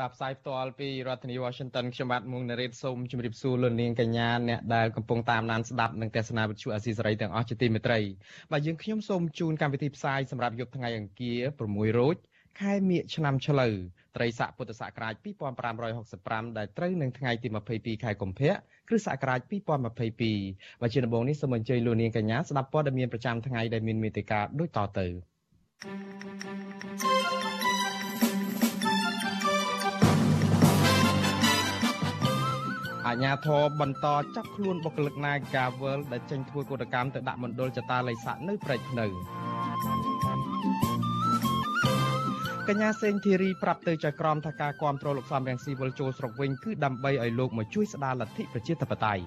បាទផ្សាយផ្ទាល់ពីរដ្ឋធានី Washington ខ្ញុំបាទមុងណារ៉េតសូមជម្រាបសួរលោកនាងកញ្ញាអ្នកដែលកំពុងតាមដានស្ដាប់និងទស្សនាវិទ្យុអាស៊ីសេរីទាំងអស់ជាទីមេត្រីបាទយើងខ្ញុំសូមជូនកម្មវិធីផ្សាយសម្រាប់យប់ថ្ងៃអង្គារ6រោចខែមិញឆ្នាំឆ្លូវត្រីស័កពុទ្ធសករាជ2565ដែលត្រូវនឹងថ្ងៃទី22ខែកុម្ភៈគ្រិស្តសករាជ2022បាទជាដំបូងនេះសូមអញ្ជើញលោកនាងកញ្ញាស្ដាប់ព័ត៌មានប្រចាំថ្ងៃដែលមានមេត្តាដូចតទៅ អាញាធរបន្តចាប់ខ្លួនបុគ្គលិក Nagavel ដែលចេញធ្វើកោតកម្មទៅដាក់មណ្ឌលចតាល័យស័កនៅព្រែកភ្នៅកញ្ញាសេងធីរីប្រាប់ទៅចៅក្រមថាការគ្រប់គ្រងលោកសំរងស៊ីវិលចូលស្រុកវិញគឺដើម្បីឲ្យលោកមកជួយស្ដារលទ្ធិប្រជាធិបតេយ្យ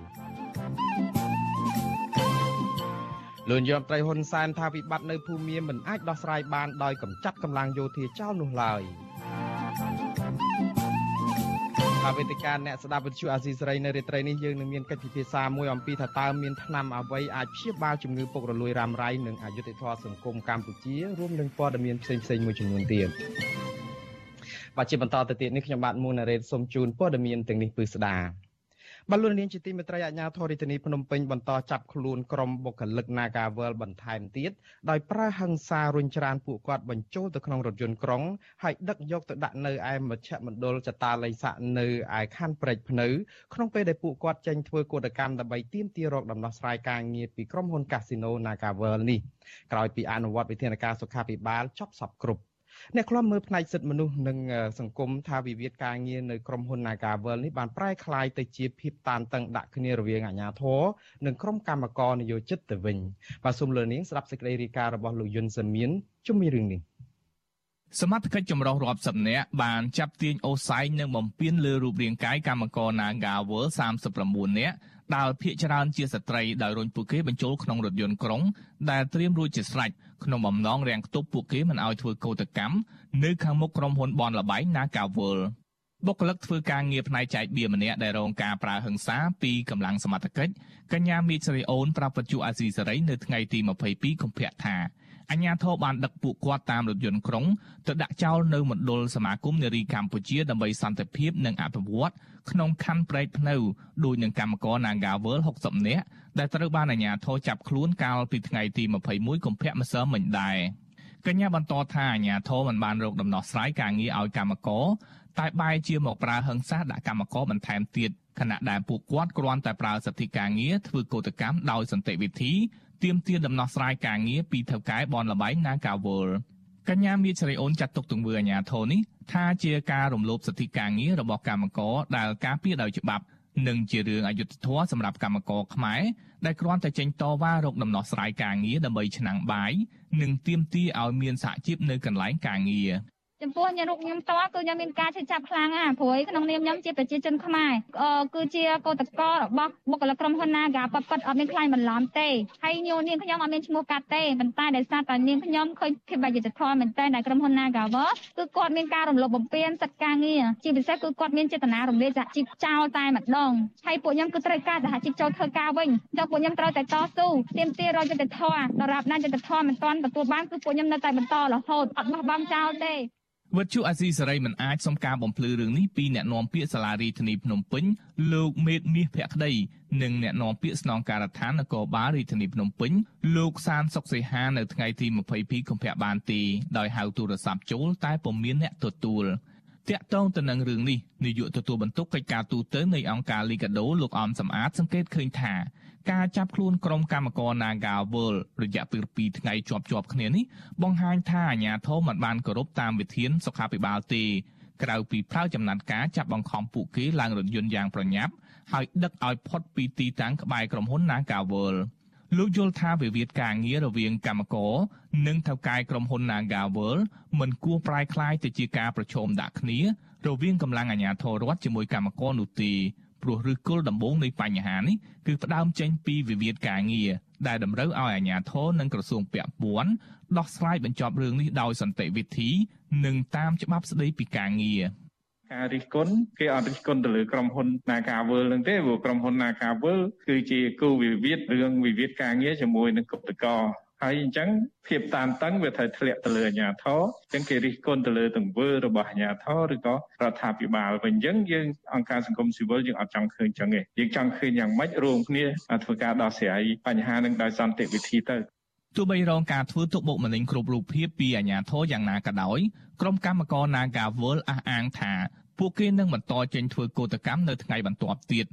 លោកយមត្រីហ៊ុនសែនថាវិបត្តិនៅភូមាមិនអាចដោះស្រាយបានដោយកម្ចាត់កម្លាំងយោធាចោលនោះឡើយហើយ វេទិកាអ្នកស្ដាប់វិទ្យុអាស៊ីសេរីនៅរាត្រីនេះយើងនឹងមានកិច្ចពិភាក្សាមួយអំពីថាតើមានថ្នាំអ្វីអាចព្យាបាលជំងឺពុករលួយរ៉ាំរ៉ៃនិងអយុត្តិធម៌សង្គមកម្ពុជារួមនឹងព័ត៌មានផ្សេងៗមួយចំនួនទៀតបាទជាបន្តទៅទៀតនេះខ្ញុំបាទមុនណារ៉េតសូមជូនព័ត៌មានទាំងនេះពឺស្ដា បលូននាងជាទីមេត្រីអាជ្ញាធររាជធានីភ្នំពេញបន្តចាប់ខ្លួនក្រុមបុគ្គលិក Nagavel បន្ថែមទៀតដោយប្រើហិង្សារុញច្រានពួកគាត់បញ្ចូលទៅក្នុងរថយន្តក្រុងហើយដឹកយកទៅដាក់នៅឯមជ្ឈមណ្ឌលចតាល័យស័កនៅឯខណ្ឌព្រែកភ្នៅក្នុងពេលដែលពួកគាត់ចេញធ្វើកោតកម្មដើម្បីទាមទាររកដំណោះស្រាយការងារពីក្រុមហ៊ុន Casino Nagavel នេះក្រោយពីអនុវត្តវិធានការសុខាភិបាលចប់សពគ្រប់ អ្នកខ្លំមើលផ្នែកសិទ្ធិមនុស្សនិងសង្គមថាវិវាទការងារនៅក្រុមហ៊ុន Nagavel នេះបានប្រែក្លាយទៅជាភាពតានតឹងដាក់គ្នារវាងអាជ្ញាធរនិងក្រុមកម្មករនយោជិតទៅវិញបាទសូមលើនាងស្ដាប់សេចក្តីរាយការណ៍របស់លោកយុនសាមៀនជុំវិញរឿងនេះសមត្ថកិច្ចចម្រុះរាប់សិបនាក់បានចាប់ទាញអូសែងនិងបំពេញលើរូបរាងកាយកម្មករ Nagavel 39នាក់ ដែលភ ieck ច្រើនជាស្ត្រីដោយរុញពួកគេបញ្ចូលក្នុងរថយន្តក្រុងដែលត្រៀមរួចជាស្រេចក្នុងបំណងរាំងខ្ទប់ពួកគេមិនឲ្យធ្វើកោតកម្មនៅខាងមុខក្រុមហ៊ុនបនលបៃ Nagawal បុគ្គលិកធ្វើការងារផ្នែកចែកបៀម្នាក់ដែលរងការប្រើហិង្សាពីកម្លាំងសមត្ថកិច្ចកញ្ញាមីស្រីអូនប្រាប់វិទ្យុអាស៊ីសេរីនៅថ្ងៃទី22កុម្ភៈថា អញ្ញាធរបានដឹកពួកគាត់តាមរថយន្តក្រុងទៅដាក់ចោលនៅមណ្ឌលសមាគមនារីកម្ពុជាដើម្បីសន្តិភាពនិងអភិវឌ្ឍក្នុងខណ្ឌព្រែកភ្នៅដោយនឹងកម្មករ Nagavel 60នាក់ដែលត្រូវបានអាជ្ញាធរចាប់ខ្លួនកាលពីថ្ងៃទី21កុម្ភៈម្សិលមិញដែរកញ្ញាបន្តថាអាជ្ញាធរមិនបានរកដំណោះស្រាយការងារឲ្យកម្មករតែបែរជាមកប្រើហិង្សាដាក់កម្មករបន្ថែមទៀតខណៈដែលពួកគាត់គ្រាន់តែប្រើសិទ្ធិការងារធ្វើកោតកម្មដោយសន្តិវិធី ទាមទារដំណោះស្រាយការងារពីថៅកែបនលបែង Nagawal កញ្ញាមីជ្រៃអូនចាត់ទុកទង្វើអាញាធរនេះថាជាការរំលោភសិទ្ធិការងាររបស់កម្មករដែលការពារដោយច្បាប់និងជារឿងអយុត្តិធម៌សម្រាប់កម្មករខ្មែរដែលគ្រាន់តែចេញតវ៉ារកដំណោះស្រាយការងារដើម្បីឆ្នាំងបាយនិងទាមទារឲ្យមានសហជីពនៅកន្លែងការងារ ចំពោះញរូបខ្ញុំតគឺខ្ញុំមានការឈឺចាប់ខ្លាំងណាស់ព្រោះក្នុងនាមខ្ញុំជាប្រជាជនខ្មែរគឺជាកោតកលរបស់បុគ្គលិកក្រុមហ៊ុន Naga ប៉ប៉ិតអត់មានខ្លាញ់បន្លំទេហើយញោនាងខ្ញុំអត់មានឈ្មោះកាត់ទេប៉ុន្តែដោយសារតែនាងខ្ញុំឃើញភាពអយុត្តិធម៌មែនតើដែលក្រុមហ៊ុន Naga គឺគាត់មានការរំលោភបំពានសិទ្ធិការងារជាពិសេសគឺគាត់មានចេតនារំលាយសហជីពចោលតែម្ដងហើយពួកខ្ញុំគឺត្រូវការសហជីពចូលធ្វើការវិញចឹងពួកខ្ញុំត្រូវតែតស៊ូទាមទាររកយុត្តិធម៌ដរាបណាយុត្តិធម៌មិនទាន់ទទួលបានគឺពួកខ្ញុំនៅតែបន្តរហូតអត់បោះបង់ចោលទេ វិទ្យុអាស៊ីសេរីមិនអាចសុំការបំភ្លឺរឿងនេះពីអ្នកនាំពាក្យសាលារីធានីភ្នំពេញលោកមេតមាសភក្តីនិងអ្នកនាំពាក្យស្នងការដ្ឋាននគរបាលរាជធានីភ្នំពេញលោកសានសុកសីហានៅថ្ងៃទី22កុម្ភៈបានទេដោយហៅទូរស័ព្ទចូលតែពុំមានអ្នកទទួលតាក់ទងទៅនឹងរឿងនេះនាយកទទួលបន្ទុកកិច្ចការទូតនៃអង្គការលីកាដូលោកអំសំអាតសង្កេតឃើញថា ការចាប់ខ្លួនក្រុមកម្មករ Naga World រយៈពេល2ថ្ងៃជាប់ជាប់គ្នានេះបង្ហាញថាអាជ្ញាធរមិនបានគោរពតាមវិធានសុខាភិបាលទេក្រៅពីប្រើចំណាត់ការចាប់បង្ខំពួកគេឡើងរថយន្តយ៉ាងប្រញាប់ហើយដឹកឲ្យផុតពីទីតាំងក្បែរក្រុមហ៊ុន Naga World លោកយល់ថាវិវាទការងាររវាងកម្មករនិងថៅកែក្រុមហ៊ុន Naga World មិនគួរប្រែក្លាយទៅជាការប្រឈមដាក់គ្នារវាងកម្លាំងអាជ្ញាធររដ្ឋជាមួយកម្មករនោះទេ ព្រោះឫសគល់ដំបូងនៃបញ្ហានេះគឺផ្ដើមចេញពីវិវាទការងារដែលតម្រូវឲ្យអាជ្ញាធរនិងក្រសួងពាក់ព័ន្ធដោះស្រាយបញ្ចប់រឿងនេះដោយសន្តិវិធី និងតាមច្បាប់ស្តីពីការងារការរិះគន់គេអត់រិះគន់ទៅលើក្រុមហ៊ុន Nagavel នឹងទេព្រោះក្រុមហ៊ុន Nagavel គឺជាគូវិវាទរឿងវិវាទការងារជាមួយនឹងគឧតកោ ហើយអញ្ចឹងភាពតានតឹងវាត្រូវធ្លាក់ទៅលើអាជ្ញាធរអញ្ចឹងគេរិះគន់ទៅលើទង្វើរបស់អាជ្ញាធរឬក៏រដ្ឋាភិបាលវិញអញ្ចឹងយើងអង្គការសង្គមស៊ីវិលយើងអត់ចង់ឃើញអញ្ចឹងទេយើងចង់ឃើញយ៉ាងម៉េចរួមគ្នាធ្វើការដោះស្រាយបញ្ហានឹងដោយសន្តិវិធីទៅទោះបីរងការធ្វើទុកបុកម្នេញគ្រប់រូបភាពពីអាជ្ញាធរយ៉ាងណាក៏ដោយក្រុមកម្មករ Nagawal អះអាងថាពួកគេនឹងបន្តចេញធ្វើកោតកម្មនៅថ្ងៃបន្ទាប់ទៀត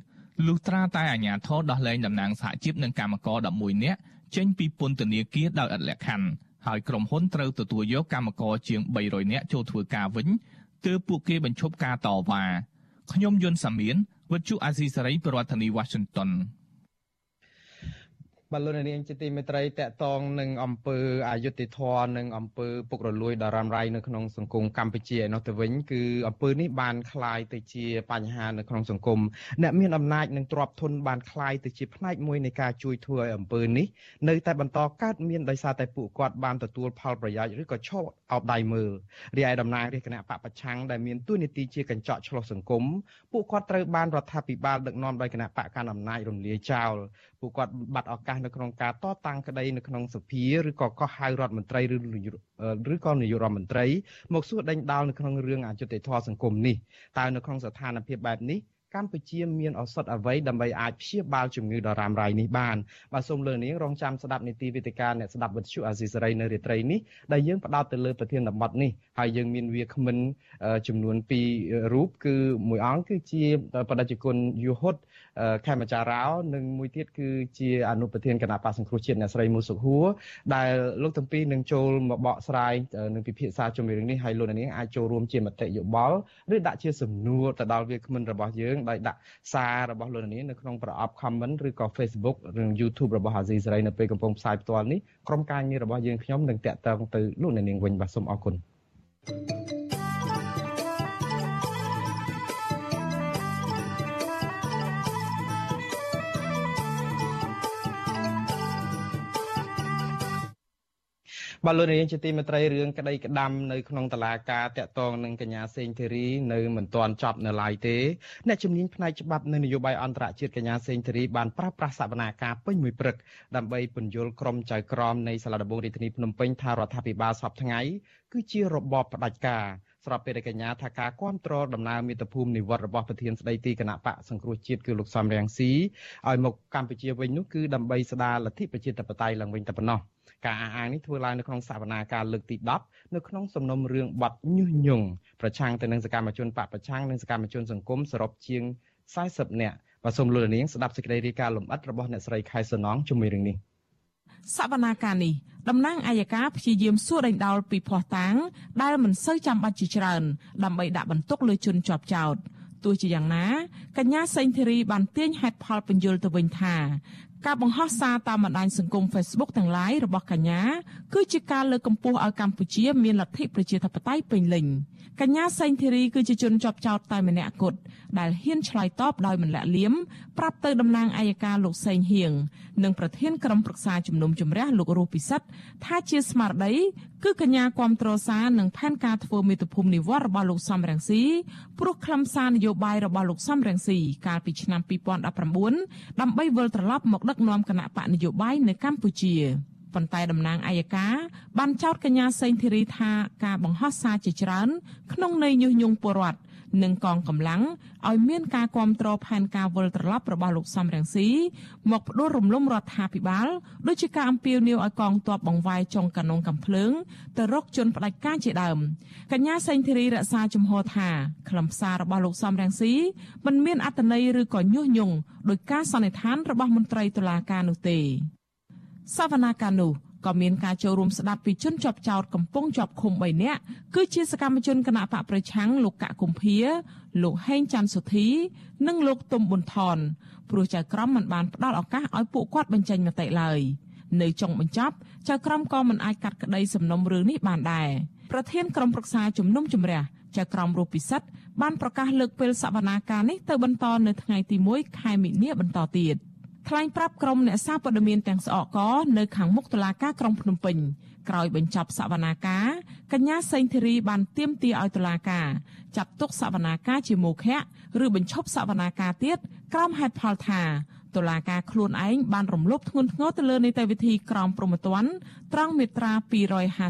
លុះត្រាតែអាជ្ញាធរដោះលែងតំណាងសហជីពនិងកម្មករ11នាក់ ចេញពីពន្ធនាគារដោយឥតលក្ខខណ្ឌហើយក្រុមហ៊ុនត្រូវទទួលយកកម្មករជាង300នាក់ចូលធ្វើការវិញទើបពួកគេបញ្ឈប់ការតវ៉ាខ្ញុំយុនសាមៀនវិទ្យុអាស៊ីសេរីប្រធានាធិបតី Washington បាទលោកនាងជាទីមេត្រីតកតងនឹងអំពើអយុត្តិធម៌និងអំពើពុករលួយដ៏រ៉ាំរ៉ៃនៅក្នុងសង្គមកម្ពុជាឯនោះទៅវិញគឺអំពើនេះបានคล้ายទៅជាបញ្ហានៅក្នុងសង្គមអ្នកមានអំណាចនិងទ្រព្យធនបានคล้ายទៅជាផ្នែកមួយនៃការជួយធ្វើឲ្យអំពើនេះនៅតែបន្តកើតមានដោយសារតែពួកគាត់បានទទួលផលប្រយោជន៍ឬក៏ឈប់អោបដៃមើលរីឯតំណាងរាជគណៈបពប្រឆាំងដែលមានទួនាទីជាកញ្ចក់ឆ្លោះសង្គមពួកគាត់ត្រូវបានរដ្ឋាភិបាលដឹកនាំដោយគណៈបកកណ្ដាលអំណាចរំលាយចោល ពួកគាត់បាត់ឱកាសនៅក្នុងការតតាំងក្តីនៅក្នុងសភាឬក៏កោះហៅរដ្ឋមន្ត្រីឬឬក៏នាយករដ្ឋមន្ត្រីមកសួរដេញដោលនៅក្នុងរឿងអយុត្តិធម៌សង្គមនេះតើនៅក្នុងស្ថានភាពបែបនេះកម្ពុជាមានឱសថអ្វីដើម្បីអាចព្យាបាលជំងឺដ៏រ៉ាំរ៉ៃនេះបានបាទសូមលើនាងរងចាំស្ដាប់នីតិវិទ្យាអ្នកស្ដាប់វិទ្យុអាស៊ីសេរីនៅរាត្រីនេះដែលយើងផ្ដោតទៅលើប្រធានបទនេះហើយយើងមានវាគ្មិនចំនួន2រូបគឺមួយអង្គគឺជាបដិជគុណយូហុត ខេមចារោនិងមួយទៀតគឺជាអនុប្រធានគណៈបកសង្គ្រោះជាតិអ្នកស្រីមូសុខួរដែលលោកទាំងពីរនឹងចូលមកបកស្រាយនឹងពិភាក្សាជុំវិញរឿងនេះហើយលោកនាងអាចចូលរួមជាមតិយោបល់ឬដាក់ជាសំណួរទៅដល់វាគ្មិនរបស់យើងដោយដាក់សាររបស់លោកនាងនៅក្នុងប្រអប់ comment ឬក៏ Facebook ឬ YouTube របស់អាស៊ីសេរីនៅពេលកំពុងផ្សាយផ្ទាល់នេះក្រុមការងាររបស់យើងខ្ញុំនឹងតាក់ទងទៅលោកនាងវិញបាទសូមអរគុណ thank you បាទលោកនាងជាទីមេត្រីរឿងក្តីក្តាំនៅក្នុងតឡាការតាក់ទងនឹងកញ្ញាសេងធីរីនៅមិនទាន់ចប់នៅឡើយទេអ្នកជំនាញផ្នែកច្បាប់នៅនយោបាយអន្តរជាតិកញ្ញាសេងធីរីបានប្រើប្រាស់សវនាការពេញមួយព្រឹកដើម្បីពន្យល់ក្រុមចៅក្រមនៃសាលាដំបងរាជធានីភ្នំពេញថារដ្ឋាភិបាលសពថ្ងៃគឺជារបបផ្ដាច់ការ ស្របពេលដែលកញ្ញាថាការគ្រប់គ្រងដំណើរមាតុភូមិនិវត្តរបស់ប្រធានស្ដីទីគណៈបកសង្គ្រោះជាតិគឺលោកសំរងស៊ីឲ្យមកកម្ពុជាវិញនោះគឺដើម្បីស្ដារលទ្ធិប្រជាធិបតេយ្យឡើងវិញតែប៉ុណ្ណោះការអះអាងនេះធ្វើឡើងនៅក្នុងសវនាការលើកទី10នៅក្នុងសំណុំរឿងបាត់ញុះញង់ប្រឆាំងទៅនឹងសកម្មជនបកប្រឆាំងនិងសកម្មជនសង្គមសរុបជាង40នាក់បាទសូមលោកនាងស្ដាប់សេចក្តីរាយការណ៍លម្អិតរបស់អ្នកស្រីខែសនងជាមួយរឿងនេះ សវនាការនេះតំណាងអាយកាព្យាយាមសួរដេញដោលពីភ័ស្តុតាង ដែលមិនសូវចាំបាច់ជាច្រើន ដើម្បីដាក់បន្ទុកលើជនជាប់ចោតទោះជាយ៉ាងណាកញ្ញាសេងធីរីបានទាញហេតុផលបញ្យលទៅវិញថាការបង្ហោះសារតាមបណ្ដាញសង្គម Facebook ទាំង lain របស់កញ្ញាគឺជាការលើកកម្ពស់ឲ្យកម្ពុជាមានលទ្ធិប្រជាធិបតេយ្យពេញលេញកញ្ញាសេងធីរីគឺជាជនជាប់ចោតតែម្នាក់គត់ដែលហ៊ានឆ្លើយតបដោយមិនលាក់លៀមប្រាប់ទៅតំណាងអัยការលោកសេងហៀងនិងប្រធានក្រុមប្រឹក្សាជំនុំជម្រះលោករស់ពិសិដ្ឋថាជាស្មារតីគឺកញ្ញាគាំទ្រសារនិងផែនការធ្វើមេត្តាភូមិនិវត្តរបស់លោកសំរងស៊ីព្រោះខ្លឹមសារនយោបាយរបស់លោកសំរងស៊ីកាលពីឆ្នាំ2019ដើម្បីវិលត្រឡប់មកដឹកនាំគណៈបកនយោបាយនៅកម្ពុជា ប៉ុន្តែតំណាងអัยការបានចោទកញ្ញាសេងធីរីថាការបង្ហោះសារជាច្រើន ក្នុងន័យញុះញង់ពលរដ្ឋនិងកងកម្លាំងឲ្យមានការគ្រប់គ្រងផែនការវិលត្រឡប់របស់លោកសំរងស៊ីមកផ្ដួលរំលំរដ្ឋាភិបាលដូចជាការអំពាវនាវឲ្យកងទ័ពបង្វែរចុងកានងកំភ្លើងទៅរកជនផ្ដាច់ការជាដើមកញ្ញាសេងធីរីរក្សាជំហរថាខ្លឹមសាររបស់លោកសំរងស៊ីមិនមានអត្តន័យឬក៏ញុះញង់ដោយការសន្និដ្ឋានរបស់មន្ត្រីតុលាការនោះទេ សវនាការនោះក៏មានការចូលរួមស្ដាប់ពីជនជាប់ចោតកំពុងជាប់ឃុំ3នាក់គឺជាសកម្មជនគណៈបកប្រឆាំងលោកកកគុម្ភាលោកហេងច័ន្ទសុធី និងលោកទុំប៊ុនថនព្រោះចៅក្រមមិនបានផ្ដល់ឱកាសឲ្យពួកគាត់បញ្ចេញមតិឡើយនៅចុងបញ្ចប់ចៅក្រមក៏មិនអាចកាត់ក្តីសំណុំរឿងនេះបានដែរប្រធានក្រុមប្រឹក្សាជំនុំជម្រះចៅក្រមរស់ពិសិដ្ឋបានប្រកាសលើកពេលសវនាការនេះទៅបន្តនៅថ្ងៃទី1ខែមិនិនាបន្តទៀត ថ្លែងប្រាប់ក្រុមអ្នកសារព័ត៌មានទាំងស្អកកនៅខាងមុខតុលាការក្រុងភ្នំពេញក្រោយបញ្ចប់សវនាការកញ្ញាសេងធីរីបានទាមទារឲ្យតុលាការចាត់ទុកសវនាការជាមោឃៈឬបញ្ឈប់សវនាការទៀតក្រោមហេតុផលថា តុលាការខ្លួនឯងបានរំលោភធ្ងន់ធ្ងរទៅលើនីតិវិធីក្រមព្រហ្មទណ្ឌត្រង់មាត្រា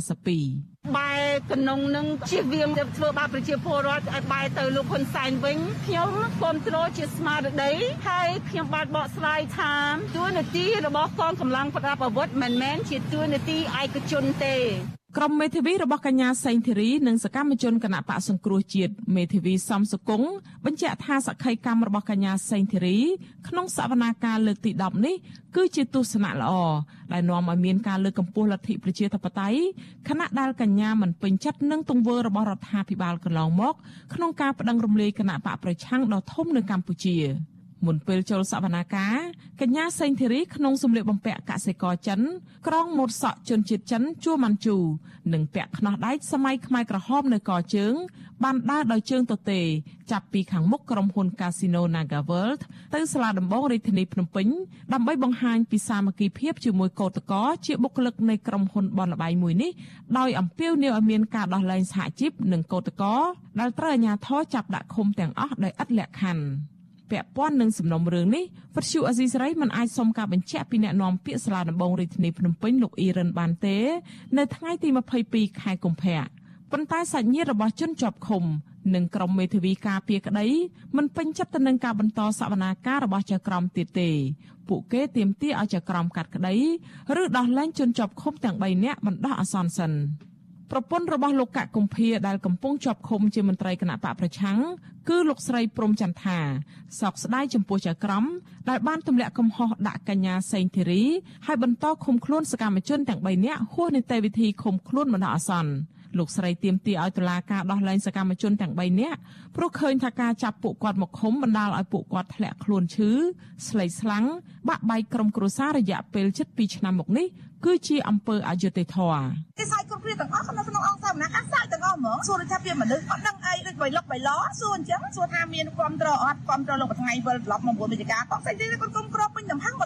252បែរតំណងនឹងជៀសវាងទៅធ្វើបាបប្រជាពលរដ្ឋឲ្យបែរទៅលោកហ៊ុនសែនវិញខ្ញុំគ្រប់គ្រងជាស្មារតីហើយខ្ញុំបានបកស្រាយថាទួនាទីរបស់កងកម្លាំងប្រដាប់អាវុធមិនមែនជាទួនាទីឯកជនទេ ក្រុមមេធាវីរបស់កញ្ញាសេងធីរីនិងសកម្មជនគណៈបកសង្គ្រោះជាតិមេធាវីសំសុគង្គបញ្ជាក់ថាសក្ខីកម្មរបស់កញ្ញាសេងធីរីក្នុងសវនាការលើកទី10នេះគឺជាទស្សនៈល្អដែលនាំឲ្យមានការលើកកម្ពស់លទ្ធិប្រជាធិបតេយ្យខណៈដែលកញ្ញាមិនពេញចិត្តនឹងទង្វើរបស់រដ្ឋាភិបាលកន្លងមក ក្នុងការប្តឹងរំលាយគណៈបកប្រឆាំងដ៏ធំនៅកម្ពុជា។ មុនពេលចូលសវនាការកញ្ញាសេងធីរីក្នុងសម្លៀកបំពាក់កសិករចិន ក្រងម៉ូតសក់ជនជាតិចិនជួម៉ាន់ជូនិងពាក់ខ្នោះដែកសម័យខ្មែរក្រហមនៅកជើង បានដើរដោយជើងទទេចាប់ពីខាងមុខក្រុមហ៊ុន Casino Naga World ទៅសាលាដំបងរាជធានីភ្នំពេញដើម្បីបង្ហាញពីសាមគ្គីភាពជាមួយកោតកោជាបុគ្គលិកនៃក្រុមហ៊ុនបនលបៃមួយនេះដោយអំពាវនាវឲ្យមានការដោះលែងសហជីពនិងកោតកោដែលត្រូវអាជ្ញាធរចាប់ដាក់ឃុំទាំងអស់ដោយឥតលក្ខខណ្ឌ ពាក់ព័ន្ធនឹងសំណុំរឿងនេះវិទ្យុអេស៊ីសរ៉ៃមិនអាចសុំការបញ្ជាក់ពីអ្នកនាំពាក្យសាលាដំបងរាជធានីភ្នំពេញលោកអ៊ីរ៉ានបានទេ នៅថ្ងៃទី22ខែកុម្ភៈប៉ុន្តែសាច់ញាតិរបស់ជនជាប់ឃុំនិងក្រុមមេធាវីការពារក្តីមិនពេញចិត្តទៅនឹងការបន្តសវនាការរបស់ចៅក្រមទៀតទេពួកគេទាមទារឲ្យចៅក្រមកាត់ក្តីឬដោះលែងជនជាប់ឃុំទាំង3នាក់បណ្ដោះអាសន្នសិន ប្រពន្ធរបស់លោកកកុម្ភាដែលកំពុងជាប់ឃុំជាមន្ត្រីគណៈបកប្រឆាំងគឺលោកស្រីព្រំចន្ទថាសោកស្ដាយចំពោះចៅក្រមដែលបានទម្លាក់កំហុសដាក់កញ្ញាសេងធីរីហើយបន្តឃុំខ្លួនសកម្មជនទាំង3នាក់ហួសនីតិវិធីឃុំខ្លួនបណ្ដោះអាសន្នលោកស្រីទៀមទីឲ្យតុលាការដោះលែងសកម្មជនទាំង3នាក់ព្រោះឃើញថាការចាប់ពួកគាត់មកឃុំបណ្ដាលឲ្យពួកគាត់ធ្លាក់ខ្លួនឈឺស្លេកស្លាំងបាក់បែកក្រុមគ្រួសាររយៈពេលជិត2ឆ្នាំមកនេះ គឺជាអំពើអយុត្តិធម៌គេសាយគ្រប់គ្នាទាំងអស់ក្នុងក្នុងអង្គសាសនាការសាយទាំងអស់ហ្មងសួរថាវាមនុស្សអត់ដឹងអីដូចបៃលុកបៃឡសួរអញ្ចឹងសួរថាមានគ្រប់ត្រអត់គ្រប់ត្រលោកថ្ងៃវិលត្រឡប់មក9វិជ្ជការបងស្អីទេគាត់គុំក្របពេញតំហឹង100%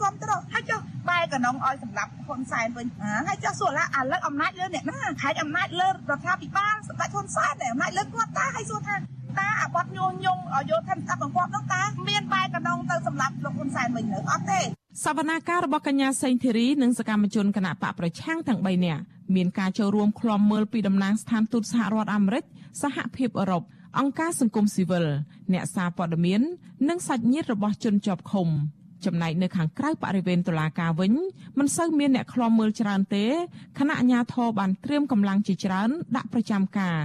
គ្រប់ត្រហើយចុះបែរកណ្ដងឲ្យសម្រាប់ហ៊ុនសែនវិញហើយចុះសួរថាឥឡូវអំណាចលើអ្នកណាហែកអំណាចលើរដ្ឋាភិបាលសម្ដេចហ៊ុនសែនតែអំណាចលើគាត់តាហើយសួរថា តាអាបត់ញោញងយោធាស្ដាប់បង្គាប់នោះតាមានបែរកណ្ដងទៅសម្រាប់លោកហ៊ុនសែនវិញនៅអត់ទេសវនាការរបស់កញ្ញាសេងធីរីនិងសកម្មជនគណៈបកប្រឆាំងទាំង3នាក់មានការចូលរួមឃ្លាំមើលពីតំណាងស្ថានទូតសហរដ្ឋអាមេរិកសហភាពអឺរ៉ុបអង្គការសង្គមស៊ីវិលអ្នកសារព័ត៌មាន និងសាច់ញាតិរបស់ជនជាប់ឃុំ ចំណែកនៅខាងក្រៅបរិវេណតុលាការវិញមិនសូវមានអ្នកឃ្លាំមើលច្រើនទេគណៈអាជ្ញាធរបានត្រៀមកម្លាំងជាច្រើន ដាក់ប្រចាំការ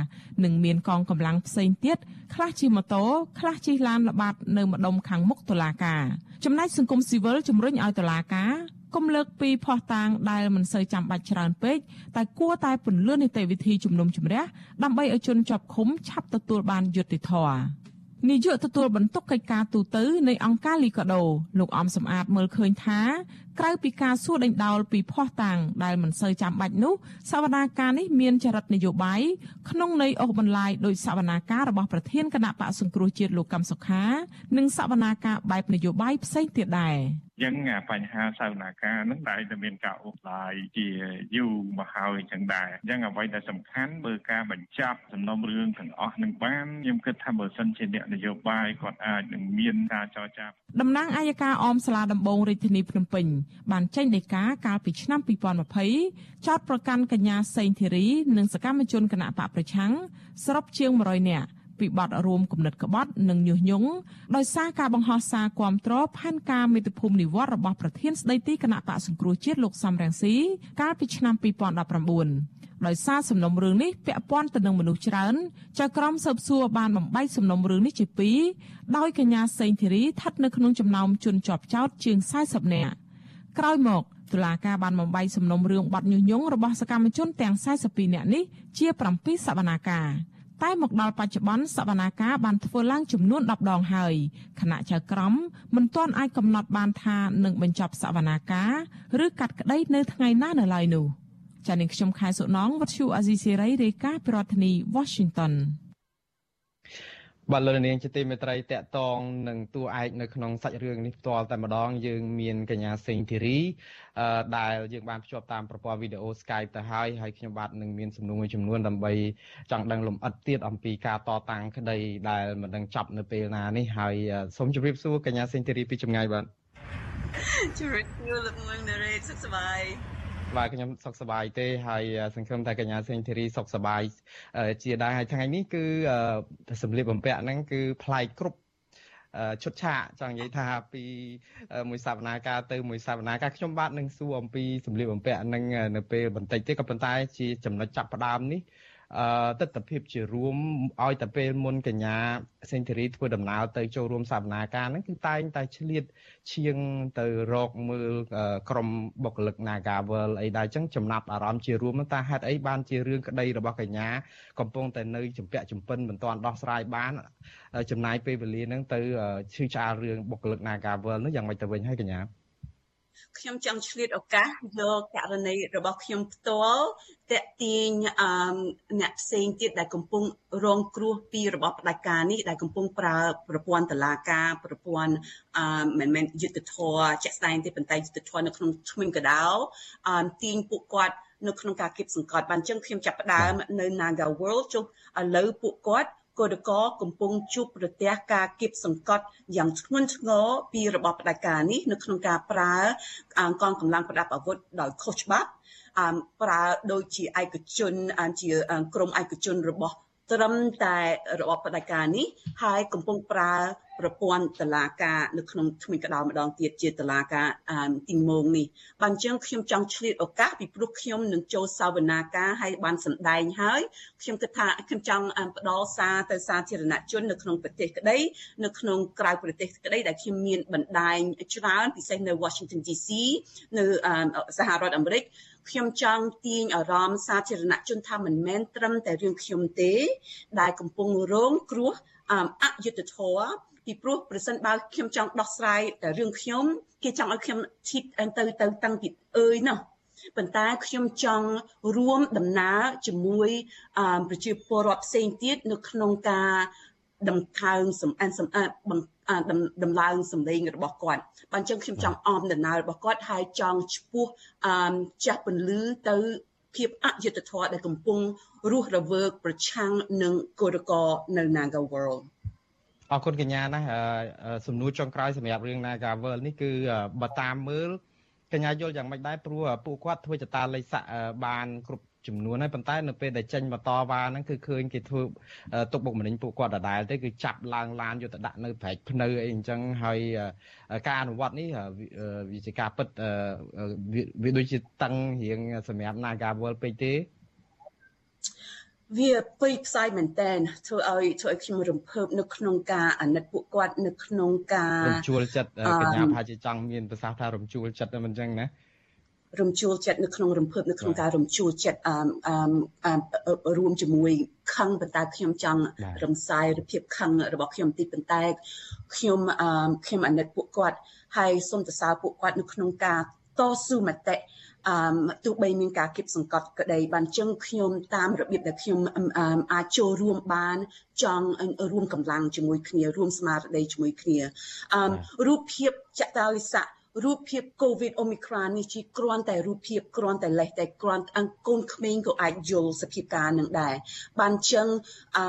និងមានកងកម្លាំងផ្សេងទៀតខ្លះជិះម៉ូតូខ្លះជិះឡានល្បាតនៅម្ដុំខាងមុខតុលាការចំណែកសង្គមស៊ីវិលជំរុញឲ្យតុលាការកុំលើកពីភ័ស្តុតាងដែលមិនសូវចាំបាច់ច្រើនពេកតែគួរតែពន្លឿននីតិវិធីជំនុំជម្រះដើម្បីឲ្យជនជាប់ឃុំឆាប់ទទួលបានយុត្តិធម៌ នាយកទទួលបន្ទុកកិច្ចការទូតនៃអង្គការលីកាដូលោកអំសំអាតមើលឃើញថាក្រៅពីការសួរដេញដោលពីភ័ស្តុតាងដែលមិនសូវចាំបាច់នោះសវនាការនេះមានចរិតនយោបាយក្នុងន័យអូសបន្លាយដោយសវនាការរបស់ប្រធានគណៈបកសង្គ្រោះជាតិលោកកំសុខា និងសវនាការបែបនយោបាយផ្សេងទៀតដែរ ចឹងបញ្ហាសាវនាការនឹងតែតែមានការអូសឡាយជាយូរមកហើយចឹងដែរអញ្ចឹងអ្វីដែលសំខាន់បើការបញ្ចប់សំណុំរឿងទាំងអស់នឹងបានខ្ញុំគិតថាបើសិនជាអ្នកនយោបាយគាត់អាចនឹងមានការចរចាតំណាងអាយកាអមសាលាដំបងរាជធានីភ្នំពេញបានចេញដីកាកាលពីឆ្នាំ2020ចោទប្រកាន់កញ្ញាសេងធីរីនិងសកម្មជនគណៈបកប្រឆាំងសរុបជាង100នាក់ ពីបទរួមគំនិតក្បត់និងញុះញង់ដោយសារការបង្ហោះសារគាំទ្រផែនការមេត្តាភូមិនិវត្តរបស់ប្រធានស្ដីទីគណៈបកសង្គ្រោះជាតិលោកសំរងស៊ីកាលពីឆ្នាំ2019ដោយសារសំណុំរឿងនេះពាក់ព័ន្ធទៅនឹងមនុស្សច្រើនចៅក្រមស៊ើបសួរបានបំបីសំណុំរឿងនេះជាពីរដោយកញ្ញាសេងធីរីស្ថិតនៅក្នុងចំណោមជនជាប់ចោតជាង40នាក់ក្រោយមកតុលាការបានបំបីសំណុំរឿងបាត់ញុះញង់របស់សកម្មជនទាំង42នាក់នេះជា7សវនាការ តែមកដល់បច្ចុប្បន្នសវនាការបានធ្វើឡើងចំនួន10ដងហើយគណៈចៅក្រមមិនទាន់អាចកំណត់បានថានឹងបញ្ចប់សវនាការឬកាត់ក្តីនៅថ្ងៃណានៅឡើយនោះចានាងខ្ញុំខែសុណងវັດឈូអាស៊ីសេរីរាយការណ៍ពីរដ្ឋធានី Washington បាទលោកនាងជាទីមេត្រីតកតងនឹងតួឯកនៅក្នុងសាច់រឿងនេះផ្ទាល់តែម្ដងយើងមានកញ្ញាសេងធីរីអឺដែលយើងបានភ្ជាប់តាមប្រព័ន្ធវីដេអូ Skype ទៅហើយហើយខ្ញុំបាទនឹងមានសំណួរមួយចំនួនដើម្បីចង់ដឹងលម្អិតទៀតអំពីការតតាំងក្តីដែលមិនដឹងចប់នៅពេលណានេះហើយសូមជម្រាបសួរកញ្ញាសេងធីរីពីចម្ងាយបាទជម្រាបសួរលោកងងណារ៉េសុខសប្បាយ បាទខ្ញុំសុខសប្បាយទេហើយសង្ឃឹមថាកញ្ញាសេងធីរីសុខសប្បាយជាដែរហើយថ្ងៃនេះគឺសម្លៀកបំពាក់ហ្នឹងគឺប្លែកគ្រប់ឈុតឆាកចង់និយាយថាពីមួយសវនាការទៅមួយសវនាការខ្ញុំបាទនឹងសួរអំពីសម្លៀកបំពាក់ហ្នឹងនៅពេលបន្តិចទេក៏ប៉ុន្តែជាចំណុចចាប់ផ្ដើមនេះអឺ ទស្សនវិជ្ជារួមឲ្យតែពេលមុនកញ្ញាសេនធូរីធ្វើដំណើរទៅចូលរួមសវនាការហ្នឹងគឺតែងតែឆ្លៀតឈៀងទៅរកមើលក្រុមបុគ្គលិក Nagavel អីដែរអញ្ចឹងចំណាប់អារម្មណ៍ជារួមតើហេតុអីបានជារឿងក្តីរបស់កញ្ញាកំពុងតែនៅចម្ពាក់ចម្ពិនមិនទាន់ដោះស្រាយបានចំណាយពេលវេលាហ្នឹងទៅឈឺឆ្អាលរឿងបុគ្គលិក Nagavel នោះយ៉ាងម៉េចទៅវិញហើយកញ្ញា ខ្ញុំចង់ឆ្លៀតឱកាសយកករណីរបស់ខ្ញុំផ្ទាល់តេទៀងអឺអ្នកផ្សេងទៀតដែលកំពុងរងគ្រោះពីរបបផ្ដាច់ការនេះដែលកំពុងប្រើប្រព័ន្ធតឡាការប្រព័ន្ធអឺមិនមែនយុទ្ធធរជាក់ស្ដែងទេប៉ុន្តែយុទ្ធធរនៅក្នុងឈ្មោះកដោអឺទាញពួកគាត់នៅក្នុងការគៀបសង្កត់បានចឹងខ្ញុំចាប់ផ្ដើមនៅ Naga World ចុះឥឡូវពួកគាត់ គរកកំពុងជួបប្រទះការគៀបសង្កត់យ៉ាងធ្ងន់ធ្ងរពីរបបផ្ដាច់ការនេះនៅក្នុងការប្រើកងកម្លាំងប្រដាប់អាវុធដោយខុសច្បាប់ប្រើដូចជាឯកជនជាក្រមឯកជនរបស់ត្រឹមតែរបបផ្ដាច់ការនេះហើយកំពុងប្រើ ប្រព័ន្ធតឡាការនៅក្នុងថ្មីក្តៅម្ដងទៀតជាតឡាការទីមងនេះបានអញ្ចឹងខ្ញុំចង់ឆ្លៀតឱកាសពីព្រោះខ្ញុំនឹងចូលសាវនាការហើយបានសម្ដែងហើយខ្ញុំគិតថាខ្ញុំចង់ផ្ដល់សារទៅសាធារណជននៅក្នុងប្រទេសក្តីនៅក្នុងក្រៅប្រទេសក្តីដែលខ្ញុំមានបណ្ដាញច្រើនពិសេសនៅ Washington DC នៅសហរដ្ឋអាមេរិកខ្ញុំចង់ទាញអារម្មណ៍សាធារណជនថាមិនមែនត្រឹមតែរឿងខ្ញុំទេ ដែលកំពុងរងគ្រោះអយុត្តិធម៌ ពីព្រោះប្រសិនបើខ្ញុំចង់ដោះស្រាយតែរឿងខ្ញុំគេចង់ឲ្យខ្ញុំឈិតទៅទៅតាំងពីអើយណោះប៉ុន្តែខ្ញុំចង់រួមដំណើរជាមួយប្រជាពលរដ្ឋផ្សេងទៀតនៅក្នុងការដំកើងសំអានសំអាតដំឡើងសម្លេងរបស់គាត់បើអញ្ចឹងខ្ញុំចង់អមដំណើររបស់គាត់ហើយចង់ឈ្មោះអឺចាស់ពន្លឺទៅភាពអយុត្តិធម៌ដែលកំពុងរស់រវើកប្រឆាំងនឹងកោរកនៅ Naga World អរគុណកញ្ញាណាសំណួរចុងក្រោយសម្រាប់រឿង Naga World នេះគឺបើតាមមើលកញ្ញាយល់យ៉ាងម៉េចដែរព្រោះពួកគាត់ធ្វើចតាលេខស័កបានគ្រប់ចំនួនហើយប៉ុន្តែនៅពេលដែលចេញមកតវ៉ាហ្នឹងគឺឃើញគេធ្វើទុកបុកម្នេញពួកគាត់ដដែលទេគឺចាប់ឡើងឡានយកទៅដាក់នៅប្រែកភ្នៅអីអញ្ចឹងហើយការអនុវត្តនេះវាជាការពិតវាដូចជាតឹងរៀងសម្រាប់ Nagawal ពេកទេ វាពេញផ្សាយមែនតែនធ្វើឲ្យធ្វើឲ្យខ្ញុំរំភើបនៅក្នុងការអាណិតពួកគាត់នៅក្នុងការរំជួលចិត្តកញ្ញាប្រហែលជាចង់មានប្រសាសន៍ថារំជួលចិត្តមិនអញ្ចឹងណារំជួលចិត្តនៅក្នុងរំភើបនៅក្នុងការរំជួលចិត្តអឺរួមជាមួយខឹងប៉ុន្តែខ្ញុំចង់រំសាយរូបភាពខឹងរបស់ខ្ញុំទីប៉ុន្តែខ្ញុំអឺខ្ញុំអាណិតពួកគាត់ហើយសូមសរសើរពួកគាត់នៅក្នុងការ តស៊ូមតិអឺទោះបីមានការគៀបសង្កត់ក្តីបានចឹងខ្ញុំតាមរបៀបដែលខ្ញុំអាចចូលរួមបានចង់រួមកម្លាំងជាមួយគ្នារួមស្មារតីជាមួយគ្នាអឺរូបភាពចតាលិស័ករូបភាព COVID Omicron នេះជាគ្រាន់តែរូបភាពគ្រាន់តែលេសតែគ្រាន់អង្គកូនក្មេងក៏អាចយល់សភាពការនឹងដែរបានចឹងអឺ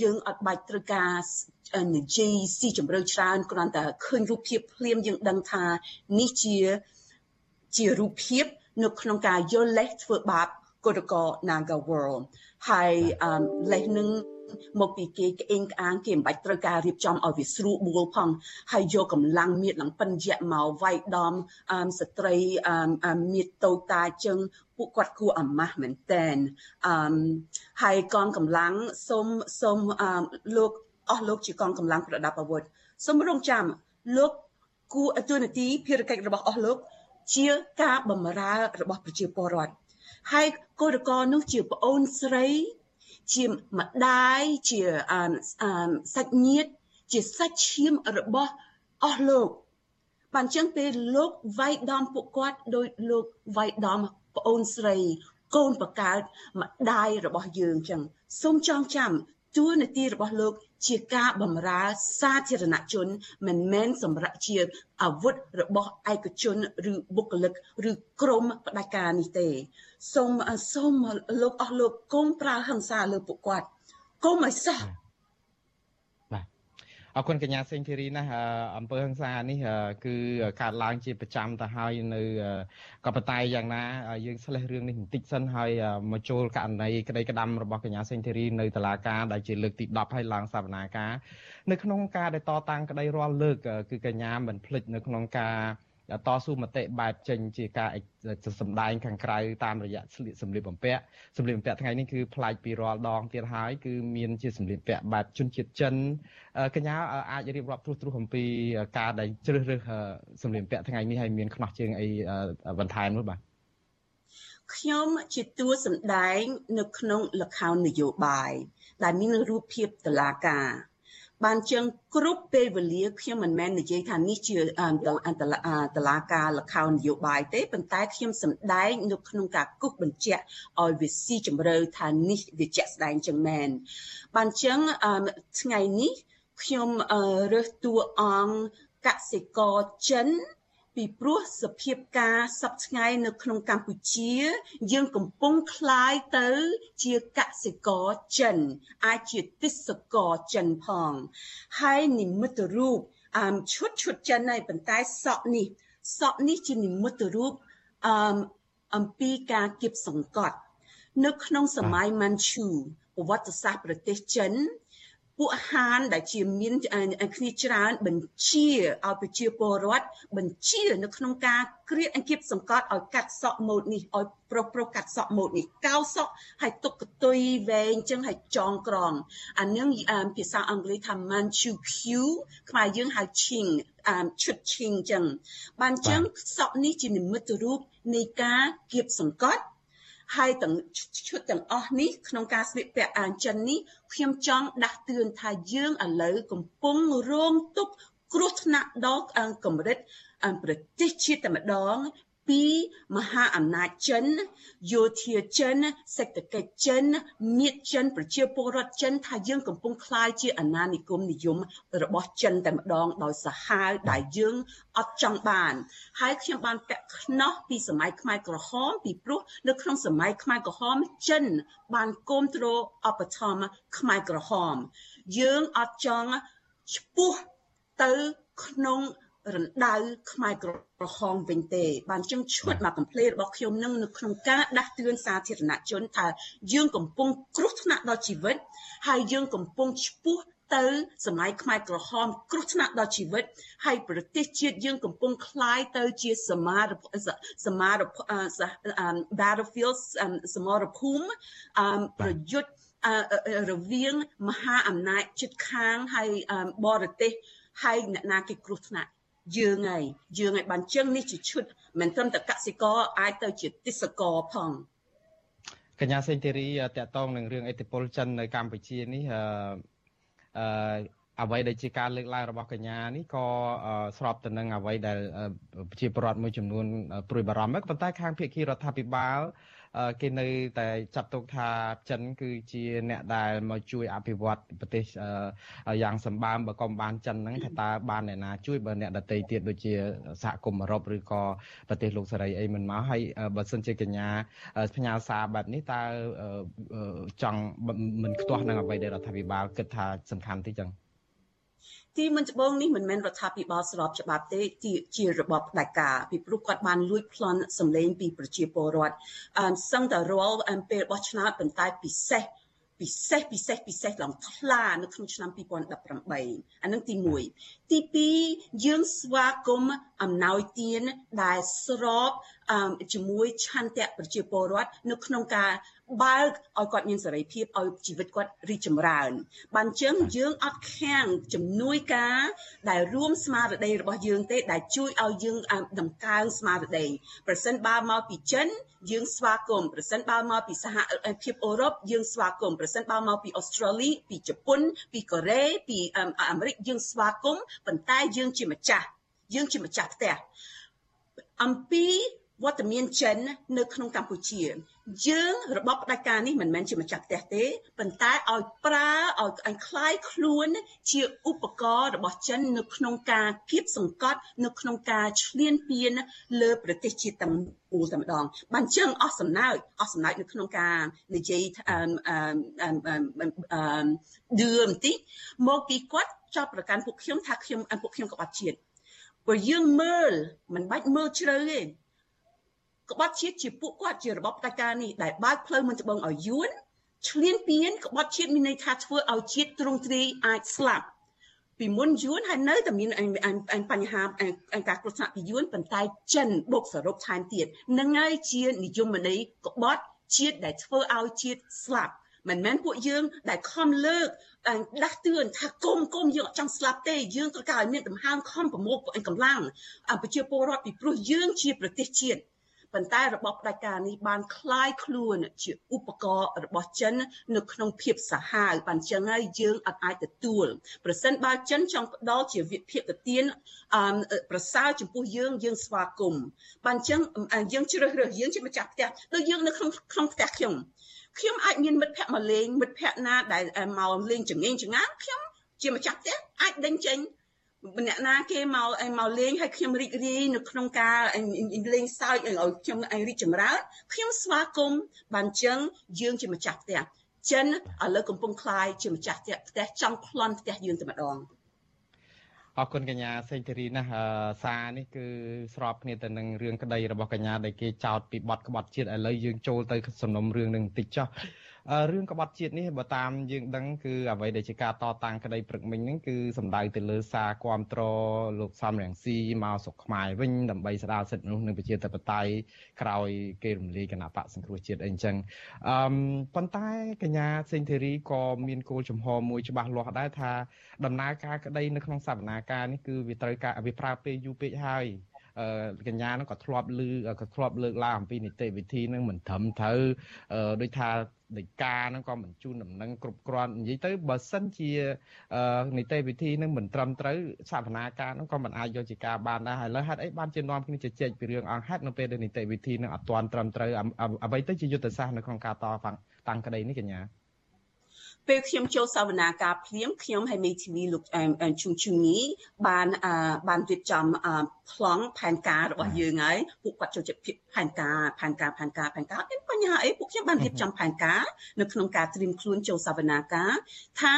យើងអត់បាច់ត្រូវការនិយាយស៊ីជម្រៅច្រើនគ្រាន់តែឃើញរូបភាពភ្លាមយើងដឹងថានេះជា ជារូបភាពនៅក្នុងការយល់លេសធ្វើបាបកុរក Naga World ហើយលេសនឹងមកពីគេក្អេងក្អាងគេមិនបាច់ត្រូវការរៀបចំឲ្យវាស្រួលបួលផងហើយយកកម្លាំងមៀតឡើងប៉ិនយៈមកវាយដំស្ត្រីមៀតតូចតាចឹងពួកគាត់គួរអាម៉ាស់មែនតែនអឺហើយកងកម្លាំងសូមសូមលោកអស់លោកជាកងកម្លាំងប្រដាប់អាវុធសូមរងចាំលោកគួរអតុនទីភារកិច្ចរបស់អស់លោក ជាការបំរើរបស់ប្រជាពលរដ្ឋហើយកោរកនោះជាប្អូនស្រី ជាម្ដាយជាសាច់ញាតិជាសាច់ឈាមរបស់អស់លោកបានចឹងពេលលោកវាយដំពួកគាត់ដោយលោកវាយដំប្អូនស្រី កូនបកើតម្ដាយរបស់យើងចឹងសូមចងចាំ ទួលនីតិរបស់លោក ជាការបម្រើសាធារណជន មិនមែនសម្រាប់ជាអាវុធរបស់ឯកជនឬបុគ្គលិកឬក្រុមផ្ដាច់ការនេះទេសូមសូមលោកអស់លោកកុំប្រើហិង្សាលើពួកគាត់កុំឲ្យសោះ អរគុណកញ្ញាសេងធីរីណាស់អំពើហ ংস ានេះគឺកើតឡើងជាប្រចាំទៅហើយនៅក៏ប៉ុន្តែយ៉ាងណាយើងឆ្លេះរឿងនេះបន្តិចសិនហើយមកចូលករណីក្តីក្តាំរបស់កញ្ញាសេងធីរីនៅតុលាការដែលជាលើកទី10ហើយឡើងសវនាការនៅក្នុងការដែលតតាំងក្តីរាល់លើកគឺកញ្ញាមិនភ្លេចនៅក្នុងការ តស៊ូមតិបែបចេញជាការសម្ដែងខាងក្រៅតាមរយៈស្លៀកសម្លៀកបំពាក់សម្លៀកបំពាក់ថ្ងៃនេះគឺប្លែកពីរាល់ដងទៀតហើយគឺមានជាសម្លៀកបំពាក់បែបជនជាតិចិនកញ្ញាអាចរៀបរាប់ទ្រុសទ្រុសអំពីការដែលជ្រើសរើសសម្លៀកបំពាក់ថ្ងៃនេះហើយមានខ្នោះជើងអីបន្ថែមនោះបាទខ្ញុំជាតួសម្ដែង នៅក្នុងលខោននយោបាយដែលមានរូបភាពតឡាការ បានចឹងគ្រប់ពេលវេលាខ្ញុំមិនមែននិយាយថានេះជាតឡាការលខោននយោបាយទេប៉ុន្តែខ្ញុំសម្ដែងនៅក្នុងការគូសបញ្ជាក់ឲ្យវាស៊ីជម្រៅថានេះវាជាក់ស្ដែងចឹងមែនបានចឹងថ្ងៃនេះខ្ញុំរើសតួអង្គកសិករចិន ពីព្រោះសភាពការសពថ្ងៃនៅក្នុងកម្ពុជា យើងកំពុងคล้ายទៅជាកសិករចិន អាចជាទេសកលចិនផងហើយនិមិត្តរូបអមឈុតឈុតចិនហើយប៉ុន្តែសក់នេះសក់នេះជានិមិត្តរូបអមអំពីការគៀបសង្កត់ នៅក្នុងសម័យម៉ាន់ឈូប្រវត្តិសាស្ត្រប្រទេសចិន ពួកហានដែលជាមានគ្នាច្រើនបញ្ជាឲ្យប្រជាពលរដ្ឋបញ្ជានៅក្នុងការគ្រៀតអង្គាបសង្កត់ឲ្យកាត់សក់ម៉ូតនេះឲ្យប្រុសប្រុសកាត់សក់ម៉ូតនេះកៅសក់ហើយទុកកតុយវែងចឹងហើយចងក្រងអានឹងភាសាអង់គ្លេសថា Manchu Q ខ្មែរយើងហៅ Ching ឈុត Ching ចឹងបានចឹងសក់នេះជានិមិត្តរូបនៃការគៀបសង្កត់ ហើយទាំងឈុតទាំងអស់នេះក្នុងការស្លៀកពាក់អាវចិននេះខ្ញុំចង់ដាស់តឿនថាយើងឥឡូវកំពុងរងទុក្ខគ្រោះថ្នាក់ដល់កម្រិតប្រទេសជាតិតែម្ដង ពីមហាអំណាចចិនយោធាចិនសេដ្ឋកិច្ចចិនមាតចិនប្រជាពលរដ្ឋចិនថាយើងកំពុងคล้ายជាអាណានិគមនិយមរបស់ចិនតែម្ដងដោយសាហាវដែលយើងអត់ចង់បាន ហើយខ្ញុំបានពាក់ខ្នោះពីសម័យខ្មែរក្រហមពីព្រោះនៅក្នុងសម័យខ្មែរក្រហមចិនបានគ្រប់គ្រងអបឋមខ្មែរក្រហមយើងអត់ចង់ឈ្មោះទៅក្នុង រណ្ដៅខ្មែរក្រហមវិញទេ បានចឹងឈុតមកកំភ្លេរបស់ខ្ញុំនឹងនៅក្នុងការដាស់តឿនសាធារណជនថាយើងកំពុងគ្រោះថ្នាក់ដល់ជីវិតហើយយើងកំពុងឈ្មោះទៅសម័យខ្មែរក្រហមគ្រោះថ្នាក់ដល់ជីវិតហើយប្រទេសជាតិយើងកំពុងคล้ายទៅជាសមារសមារ battlefield សមរភូមិប្រយុទ្ធរវាងមហាអំណាចជិតខាងហើយបរទេសហើយអ្នកណាគេគ្រោះថ្នាក់ យើងហើយយើងឲ្យបានជឹងនេះជាឈុតមិនត្រឹមតែកសិករអាចទៅជាទេសករផងកញ្ញាសេងធីរីតកតងនឹងរឿងអេតិពលចិននៅកម្ពុជានេះអឺអឺអ្វីដែលជាការលើកឡើងរបស់កញ្ញានេះក៏ស្របទៅនឹងអ្វីដែលប្រជាពលរដ្ឋមួយចំនួនព្រួយបារម្ភប៉ុន្តែខាងភាគីរដ្ឋាភិបាល គេនៅតែចាត់ទុកថាចិនគឺជាអ្នកដែលមកជួយអភិវឌ្ឍប្រទេសយ៉ាងសម្បើមបើកុំបានចិនហ្នឹងថាតើបានអ្នកណាជួយបើអ្នកដតីទៀតដូចជាសហគមន៍អឺរ៉ុបឬក៏ប្រទេសលោកសេរីអីមិនមកហើយបើសិនជាកញ្ញាផ្ញើសារបែបនេះតើចង់មិនខ្ទាស់នឹងអ្វីដែលរដ្ឋាភិបាលគិតថាសំខាន់ទេចឹង ទីមុនច្បងនេះមិនមែនរដ្ឋាភិបាលស្របច្បាប់ទេជារបបផ្ដាច់ការពីព្រោះគាត់បានលួចប្លន់សម្លេងពីប្រជាពលរដ្ឋអឺសឹងតែរាល់ពេលបោះឆ្នោតប៉ុន្តែពិសេសពិសេសពិសេសពិសេសឡើងថ្លានៅក្នុងឆ្នាំ2018អានឹងទី1ទី2យើងស្វាគមន៍អំណោយទានដែលស្របជាមួយឆន្ទៈប្រជាពលរដ្ឋនៅក្នុងការ បើកឲ្យគាត់មានសេរីភាពឲ្យជីវិតគាត់រីកចម្រើន បានចឹងយើងអត់ខាំងជំនួយការដែលរួមស្មារតីរបស់យើងទេ ដែលជួយឲ្យយើងដង្កើងស្មារតីប្រសិនបើមកពីចិនយើងស្វាគមន៍ប្រសិនបើមកពីសហភាពអឺរ៉ុបយើងស្វាគមន៍ប្រសិនបើមកពីអូស្ត្រាលីពីជប៉ុន ពីកូរ៉េពីអាមេរិកយើងស្វាគមន៍ប៉ុន្តែយើងជាម្ចាស់យើងជាម្ចាស់ផ្ទះអំពី វត្តមានចិននៅក្នុងកម្ពុជា យើងរបបផ្ដាច់ការនេះមិនមែនជាម្ចាស់ផ្ទះទេប៉ុន្តែឲ្យប្រើឲ្យឲ្យคล้ายខ្លួនជាឧបករណ៍របស់ចិននៅក្នុងការគៀបសង្កត់នៅក្នុងការឈ្លានពានលើប្រទេសជាតិទាំងមូលតែម្ដងបានជើងអស់សំណើចអស់សំណើចនៅក្នុងការនិយាយអឺអឺអឺឌឿបន្តិចមកពីគាត់ចោទប្រកាន់ពួកខ្ញុំថាខ្ញុំពួកខ្ញុំក្បត់ជាតិព្រោះយើងមើលមិនបាច់មើលជ្រៅទេ ក្បត់ជាតិជាពួកគាត់ជារបបផ្ដាច់ការនេះដែលបើកផ្លូវមិនត្បូងឲ្យយួនឈ្លានពានក្បត់ជាតិមានន័យថាធ្វើឲ្យជាតិទ្រង់ទ្រាយអាចស្លាប់ពីមុនយួនហើយនៅតែមានបញ្ហាការគ្រោះថ្នាក់ពីយួនប៉ុន្តែចិនបុកសរុបថែមទៀតនឹងហើយជានិយមន័យក្បត់ជាតិដែលធ្វើឲ្យជាតិស្លាប់មិនមែនពួកយើងដែលខំលើកដាស់តឿនថាគុំគុំយើងអត់ចង់ស្លាប់ទេយើងត្រូវការឲ្យមានដំណើរខំប្រមូលកម្លាំងប្រជាពលរដ្ឋពីព្រោះយើងជាប្រទេសជាតិ ប៉ុន្តែរបបផ្ដាច់ការនេះបានคล้ายខ្លួនជាឧបករណ៍របស់ចិននៅក្នុងភាពសាហាវបានចឹងហើយយើងអត់អាចទទួលប្រសិនបើចិនចង់ផ្ដល់ជាវិភាគទានអឺប្រសើរចំពោះយើងយើងស្វាគមន៍បានចឹងយើងជ្រើសរើសយើងជាម្ចាស់ផ្ទះដូចយើងនៅក្នុងក្នុងផ្ទះខ្ញុំខ្ញុំអាចមានមិត្តភ័ក្តិមកលេងមិត្តភ័ក្តិណាដែលមកលេងចងេងចងានខ្ញុំជាម្ចាស់ផ្ទះអាចដេញចេញ អ្នកណាគេមកមកលេងឲ្យខ្ញុំរីករាយនៅក្នុងការលេងសើចឲ្យខ្ញុំរីកចម្រើនខ្ញុំស្វាគមន៍បានចឹងយើងជាម្ចាស់ផ្ទះចិនឥឡូវកំពុងคลายជាម្ចាស់ផ្ទះផ្ទះចង់ប្លន់ផ្ទះយើងតែម្ដងអរគុណកញ្ញាសេងធារីណាស់សារនេះគឺស្របគ្នាទៅនឹងរឿងក្តីរបស់កញ្ញាដែលគេចោទពីបទក្បត់ជាតិឥឡូវយើងចូលទៅសំណុំរឿងនឹងបន្តិចចុះ រឿងក្បត់ជាតិនេះបើតាមយើងដឹងគឺអ្វីដែលជាការតតាំងក្តីព្រឹកមិញហ្នឹងគឺសំដៅទៅលើសារគាំទ្រលោកសំរងស៊ីមកស្រុកខ្មែរវិញដើម្បីស្ដារសិទ្ធិមនុស្សនិងប្រជាធិបតេយ្យក្រោយគេរំលាយគណៈបកសង្គ្រោះជាតិអីចឹងអឺប៉ុន្តែកញ្ញាសេងធីរីក៏មានគោលចំហមួយច្បាស់លាស់ដែរថាដំណើរការក្តីនៅក្នុងសវនាការនេះគឺវាត្រូវការវាប្រើពេលយូរពេកហើយ កញ្ញានឹងក៏ធ្លាប់ឮក៏ធ្លាប់លើកឡើងអំពីនីតិវិធីនឹងមិនត្រឹមត្រូវដូចថាដីកាហ្នឹងក៏មិនជូនដំណឹងគ្រប់គ្រាន់និយាយទៅបើសិនជានីតិវិធីនឹងមិនត្រឹមត្រូវសវនាការហ្នឹងក៏មិនអាចយកជាការបានដែរហើយលើហេតុអីបានជានាំគ្នាជជែកពីរឿងអង្គហេតុនៅពេលដែលនីតិវិធីនឹងអត់ទាន់ត្រឹមត្រូវអ្វីទៅជាយុទ្ធសាស្ត្រនៅក្នុងការតតាំងក្តីនេះកញ្ញា ពេលខ្ញុំចូលសវនាការភ្លាមខ្ញុំហើយមេធាវីលោកជុងជុងនីបានបានរៀបចំប្លង់ផែនការរបស់យើងហើយពួកគាត់ចូលចិត្តផែនការផែនការផែនការផែនការមានបញ្ហាអីពួកខ្ញុំបានរៀបចំផែនការនៅក្នុងការត្រៀមខ្លួនចូលសវនាការថា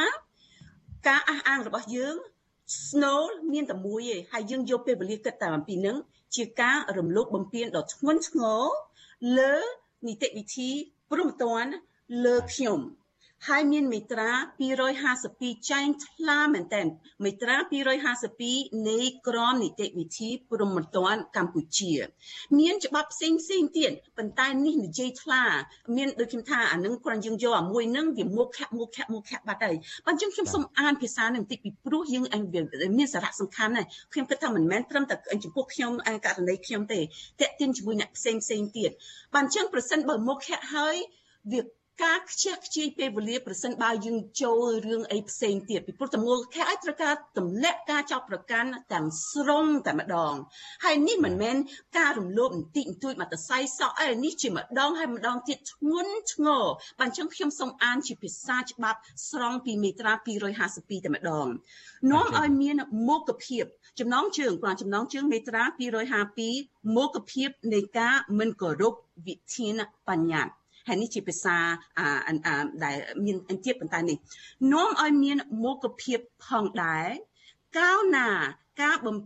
ការអះអាងរបស់យើង snow មានតែមួយឯងហើយយើងយកពេលវេលាគិតតែអំពីនឹងជាការរំលោភបំពានដ៏ធ្ងន់ធ្ងរលើនីតិវិធីព្រមតាន់លើខ្ញុំ ហើយមានមេត្រា252ចែងថ្លាមែនតើមេត្រា252នៃក្រមនីតិវិធីព្រហ្មទណ្ឌកម្ពុជា មានច្បាប់ផ្សេងផ្សេងទៀតប៉ុន្តែនេះនិយាយថ្លា មានដូចខ្ញុំថាអានឹងគ្រាន់យើងយកអាមួយនឹងវាមុខខៈមុខខៈមុខខៈបាត់ហើយបើអញ្ចឹងខ្ញុំសូមអានភាសានឹងបន្តិចពីព្រោះយើងមានសារៈសំខាន់ណាស់ខ្ញុំគិតថាមិនមែនត្រឹមតែចំពោះខ្ញុំករណីខ្ញុំទេតេទៀងជាមួយអ្នកផ្សេងផ្សេងទៀតបើអញ្ចឹងប្រសិនបើមុខខៈហើយវា ការខ្ជះខ្ជាយពេលវេលាប្រសិនបើយើងចូលរឿងអីផ្សេងទៀតពីព្រោះតមូលខែឲ្យត្រូវការទម្លាក់ការចោទប្រកាន់ទាំងស្រុងតែម្ដងហើយនេះមិនមែនការរំលោភបន្តិចបន្តួចមកតសៃសក់អីនេះជាម្ដងហើយម្ដងទៀតធ្ងន់ធ្ងរបានចឹងខ្ញុំសូមអានជាភាសាច្បាប់ស្រង់ពីមេត្រា252តែម្ដងនាំឲ្យមានមុខភាពចំណងជើងព្រោះចំណងជើងមេត្រា252មុខភាពនៃការមិនគោរពវិធានបញ្ញត្តិ ហើយនេះជាភាសាដែលមានអញ្ជើញប៉ុន្តែនេះនាំឲ្យមានមុខភាពផងដែរកាលណាការបំ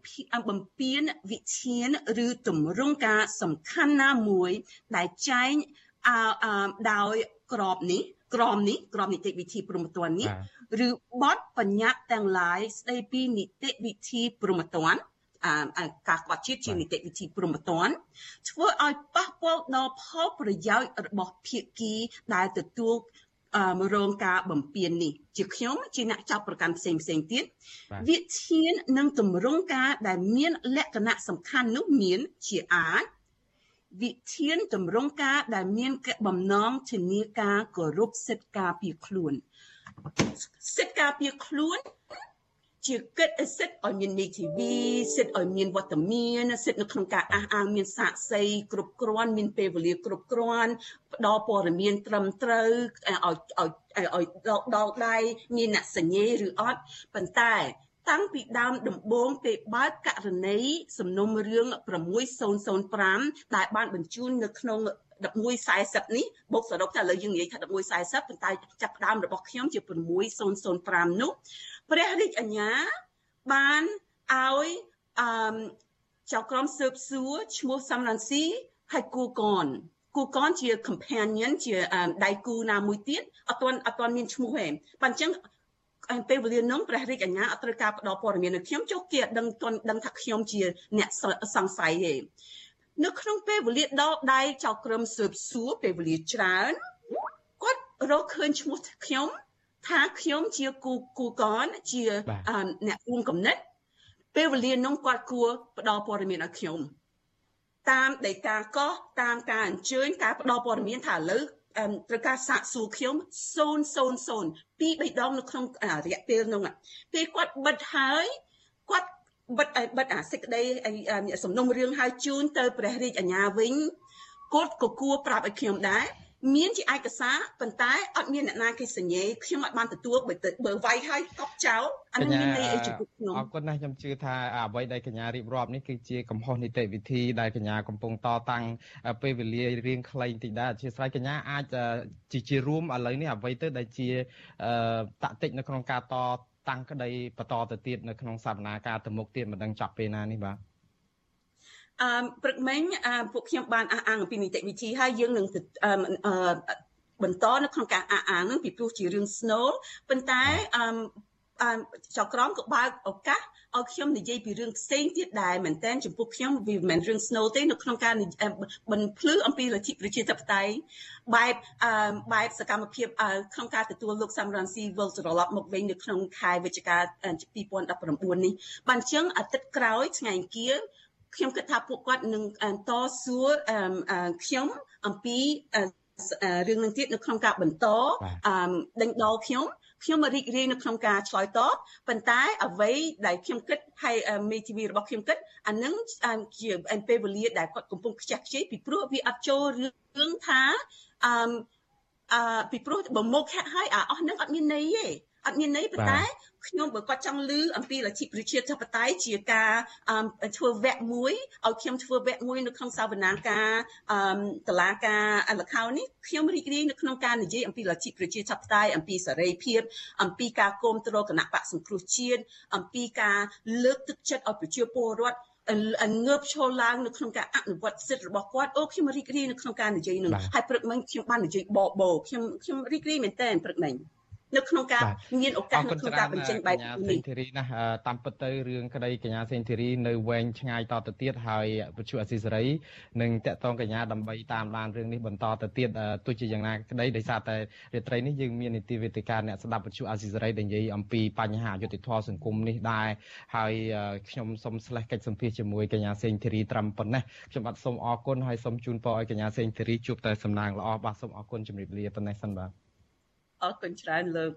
បំពេញវិធានឬទម្រង់ការសំខាន់ណាមួយដែលចែងដោយក្របនេះក្រមនេះក្រមនីតិវិធីព្រហ្មទណ្ឌនេះឬបទបញ្ញត្តិទាំងឡាយស្ដីពីនីតិវិធីព្រហ្ម ទណ្ឌការក្បត់ជាតិជានីតិវិធីព្រហ្មទណ្ឌធ្វើឲ្យប៉ះពាល់ដល់ផលប្រយោជន៍របស់ភាគីដែលទទួលរងការបំពេញនេះជាខ្ញុំជាអ្នកចាប់ប្រកាន់ផ្សេងផ្សេងទៀតវិធាននិងទម្រង់ការដែលមានលក្ខណៈសំខាន់នោះមានជាអាចវិធានទម្រង់ការដែលមានបំណងធានាការគោរពសិទ្ធិការពារខ្លួនសិទ្ធិការពារខ្លួន ជាគិតសិទ្ធឲ្យមាននីតិវិសិទ្ធឲ្យមានវត្តមានសិទ្ធនៅក្នុងការអះអាងមានសាកសីគ្រប់គ្រាន់មានពេលវេលាគ្រប់គ្រាន់ផ្ដល់ព័ត៌មានត្រឹមត្រូវឲ្យឲ្យឲ្យដល់ដៃមានអ្នកសញ្ញេឬអត់ប៉ុន្តែតាំងពីដើមដំបូងពេលបើកករណីសំណុំរឿង6005ដែលបានបញ្ជូននៅក្នុង1140នេះបូកសរុបតែឥឡូវយើងនិយាយថា1140ប៉ុន្តែចាប់ផ្ដើមរបស់ខ្ញុំជា6005នោះ ព្រះរាជអាជ្ញាបានឲ្យអឺចៅក្រមស៊ើបសួរឈ្មោះសំរងស៊ីហើយគូកនគូកនជា companion ជាដៃគូណាមួយទៀតអត់ទាន់អត់ទាន់មានឈ្មោះទេបើអញ្ចឹងពេលវេលានោះព្រះរាជអាជ្ញាអត់ត្រូវការផ្ដល់ព័ត៌មាននៅខ្ញុំចុះគេដឹងទាន់ដឹងថាខ្ញុំជាអ្នកសង្ស័យទេនៅក្នុងពេលវេលាដល់ដៃចៅក្រមស៊ើបសួរពេលវេលាច្រើនគាត់រកឃើញឈ្មោះខ្ញុំ ថាខ្ញុំជាគូគូកនជាអ្នករួមកំណត់ពេលវេលានោះគាត់គួរផ្ដល់ព័ត៌មានឲ្យខ្ញុំតាមដីកាកោះតាមការអញ្ជើញការផ្ដល់ព័ត៌មានថាឥឡូវត្រូវការសាកសួរខ្ញុំ000ពី3ដងនៅក្នុងរយៈពេលនោះពេលគាត់បិទហើយគាត់បិទបិទអាសេចក្តីសំណុំរឿងហើយជូនទៅព្រះរាជអាជ្ញាវិញគាត់ក៏គួរប្រាប់ឲ្យខ្ញុំដែរ មានជាឯកសារប៉ុន្តែអត់មានអ្នកណាគេសញ្ញេខ្ញុំអត់បានទទួលបើបើវាយហើយកប់ចោលអានេះមានន័យអីចំពោះខ្ញុំអរគុណណាស់ខ្ញុំជឿថាអ្វីដែលកញ្ញារៀបរាប់នេះគឺជាកំហុសនីតិវិធីដែលកញ្ញាកំពុងតតាំងពេលវេលារៀងខ្លីបន្តិចដែរអធិស្ឋានកញ្ញាអាចជាជារួមឥឡូវនេះអ្វីទៅដែលជាតតិចនៅក្នុងការតតាំងក្តីបន្តទៅទៀតនៅក្នុងសវនាការទៅមុខទៀតមិនដឹងចប់ពេលណានេះបាទ អឺព្រឹកមិញពួកខ្ញុំបានអះអាងអំពីនីតិវិធីហើយយើងនឹងអឺបន្តនៅក្នុងការអះអាងនឹងពីព្រោះជារឿង snow ប៉ុន្តែអឺអឺចៅក្រមក៏បើកឱកាសឲ្យខ្ញុំនិយាយពីរឿងផ្សេងទៀតដែរមែនតើចំពោះខ្ញុំវាមិនមែនរឿង snow ទេនៅក្នុងការបំភ្លឺអំពីលទ្ធិប្រជាធិបតេយ្យបែបអឺបែបសកម្មភាពក្នុងការទទួលលោកសំរងស៊ីវិលត្រឡប់មកវិញនៅក្នុងខែវិច្ឆិកា2019នេះបានអញ្ចឹងអាទិត្យក្រោយថ្ងៃអង្គារ ខ្ញុំគិតថាពួកគាត់នឹងតស៊ូខ្ញុំអំពីរឿងនឹងទៀតនៅក្នុងការបន្តដេញដោលខ្ញុំខ្ញុំរីករាយនៅក្នុងការឆ្លើយតបប៉ុន្តែអ្វីដែលខ្ញុំគិតហើយមេធាវីរបស់ខ្ញុំគិតអានឹងជាពេលវេលាដែលគាត់កំពុងខ្ជះខ្ជាយពីព្រោះវាអត់ចូលរឿងថាអឺអឺពីព្រោះបើមកខាក់ហើយអាអស់នឹងអត់មានន័យទេ អត់មានន័យប៉ុន្តែខ្ញុំបើគាត់ចង់លឺអំពីលទ្ធិប្រជាធិបតេយ្យជាការធ្វើវគ្គមួយឲ្យខ្ញុំធ្វើវគ្គមួយនៅក្នុងសាវនាការតឡាការលខោនេះខ្ញុំរីករាយនៅក្នុងការនិយាយអំពីលទ្ធិប្រជាធិបតេយ្យអំពីសេរីភាពអំពីការគ្រប់គ្រងគណៈបកសង្គ្រោះជាតិអំពីការលើកទឹកចិត្តឲ្យប្រជាពលរដ្ឋងើបឈរឡើងនៅក្នុងការអនុវត្តសិទ្ធិរបស់គាត់អូខ្ញុំរីករាយនៅក្នុងការនិយាយនឹងហើយព្រឹកមិញខ្ញុំបាននិយាយបបោខ្ញុំខ្ញុំរីករាយមែនតើព្រឹកមិញ នៅក្នុងការមានឱកាសនៅក្នុងការបញ្ចេញបែបនេះសេនធីរីណាតាមពិតទៅរឿងក្តីកញ្ញាសេនធីរីនៅវែងឆ្ងាយតទៅទៀតហើយវិទ្យុអសីសេរីនឹងតាក់ទងកញ្ញាដើម្បីតាមដានរឿងនេះបន្តទៅទៀតទោះជាយ៉ាងណាក្តីដោយសារតែរាត្រីនេះយើងមាននីតិវេទិកាអ្នកស្ដាប់វិទ្យុអសីសេរីដែលនិយាយអំពីបញ្ហាយុតិធធម៌សង្គមនេះដែរហើយខ្ញុំសូមស្លេះកិច្ចសម្ភាសជាមួយកញ្ញាសេនធីរីត្រឹមប៉ុណ្ណេះខ្ញុំបាទសូមអរគុណហើយសូមជូនពរឲ្យកញ្ញាសេនធីរីជួបតែសំណាងល្អបាទសូមអរគុណជំរាបលាប៉ុណ្ណេះសិនបាទ អរគុណច្រើនលោក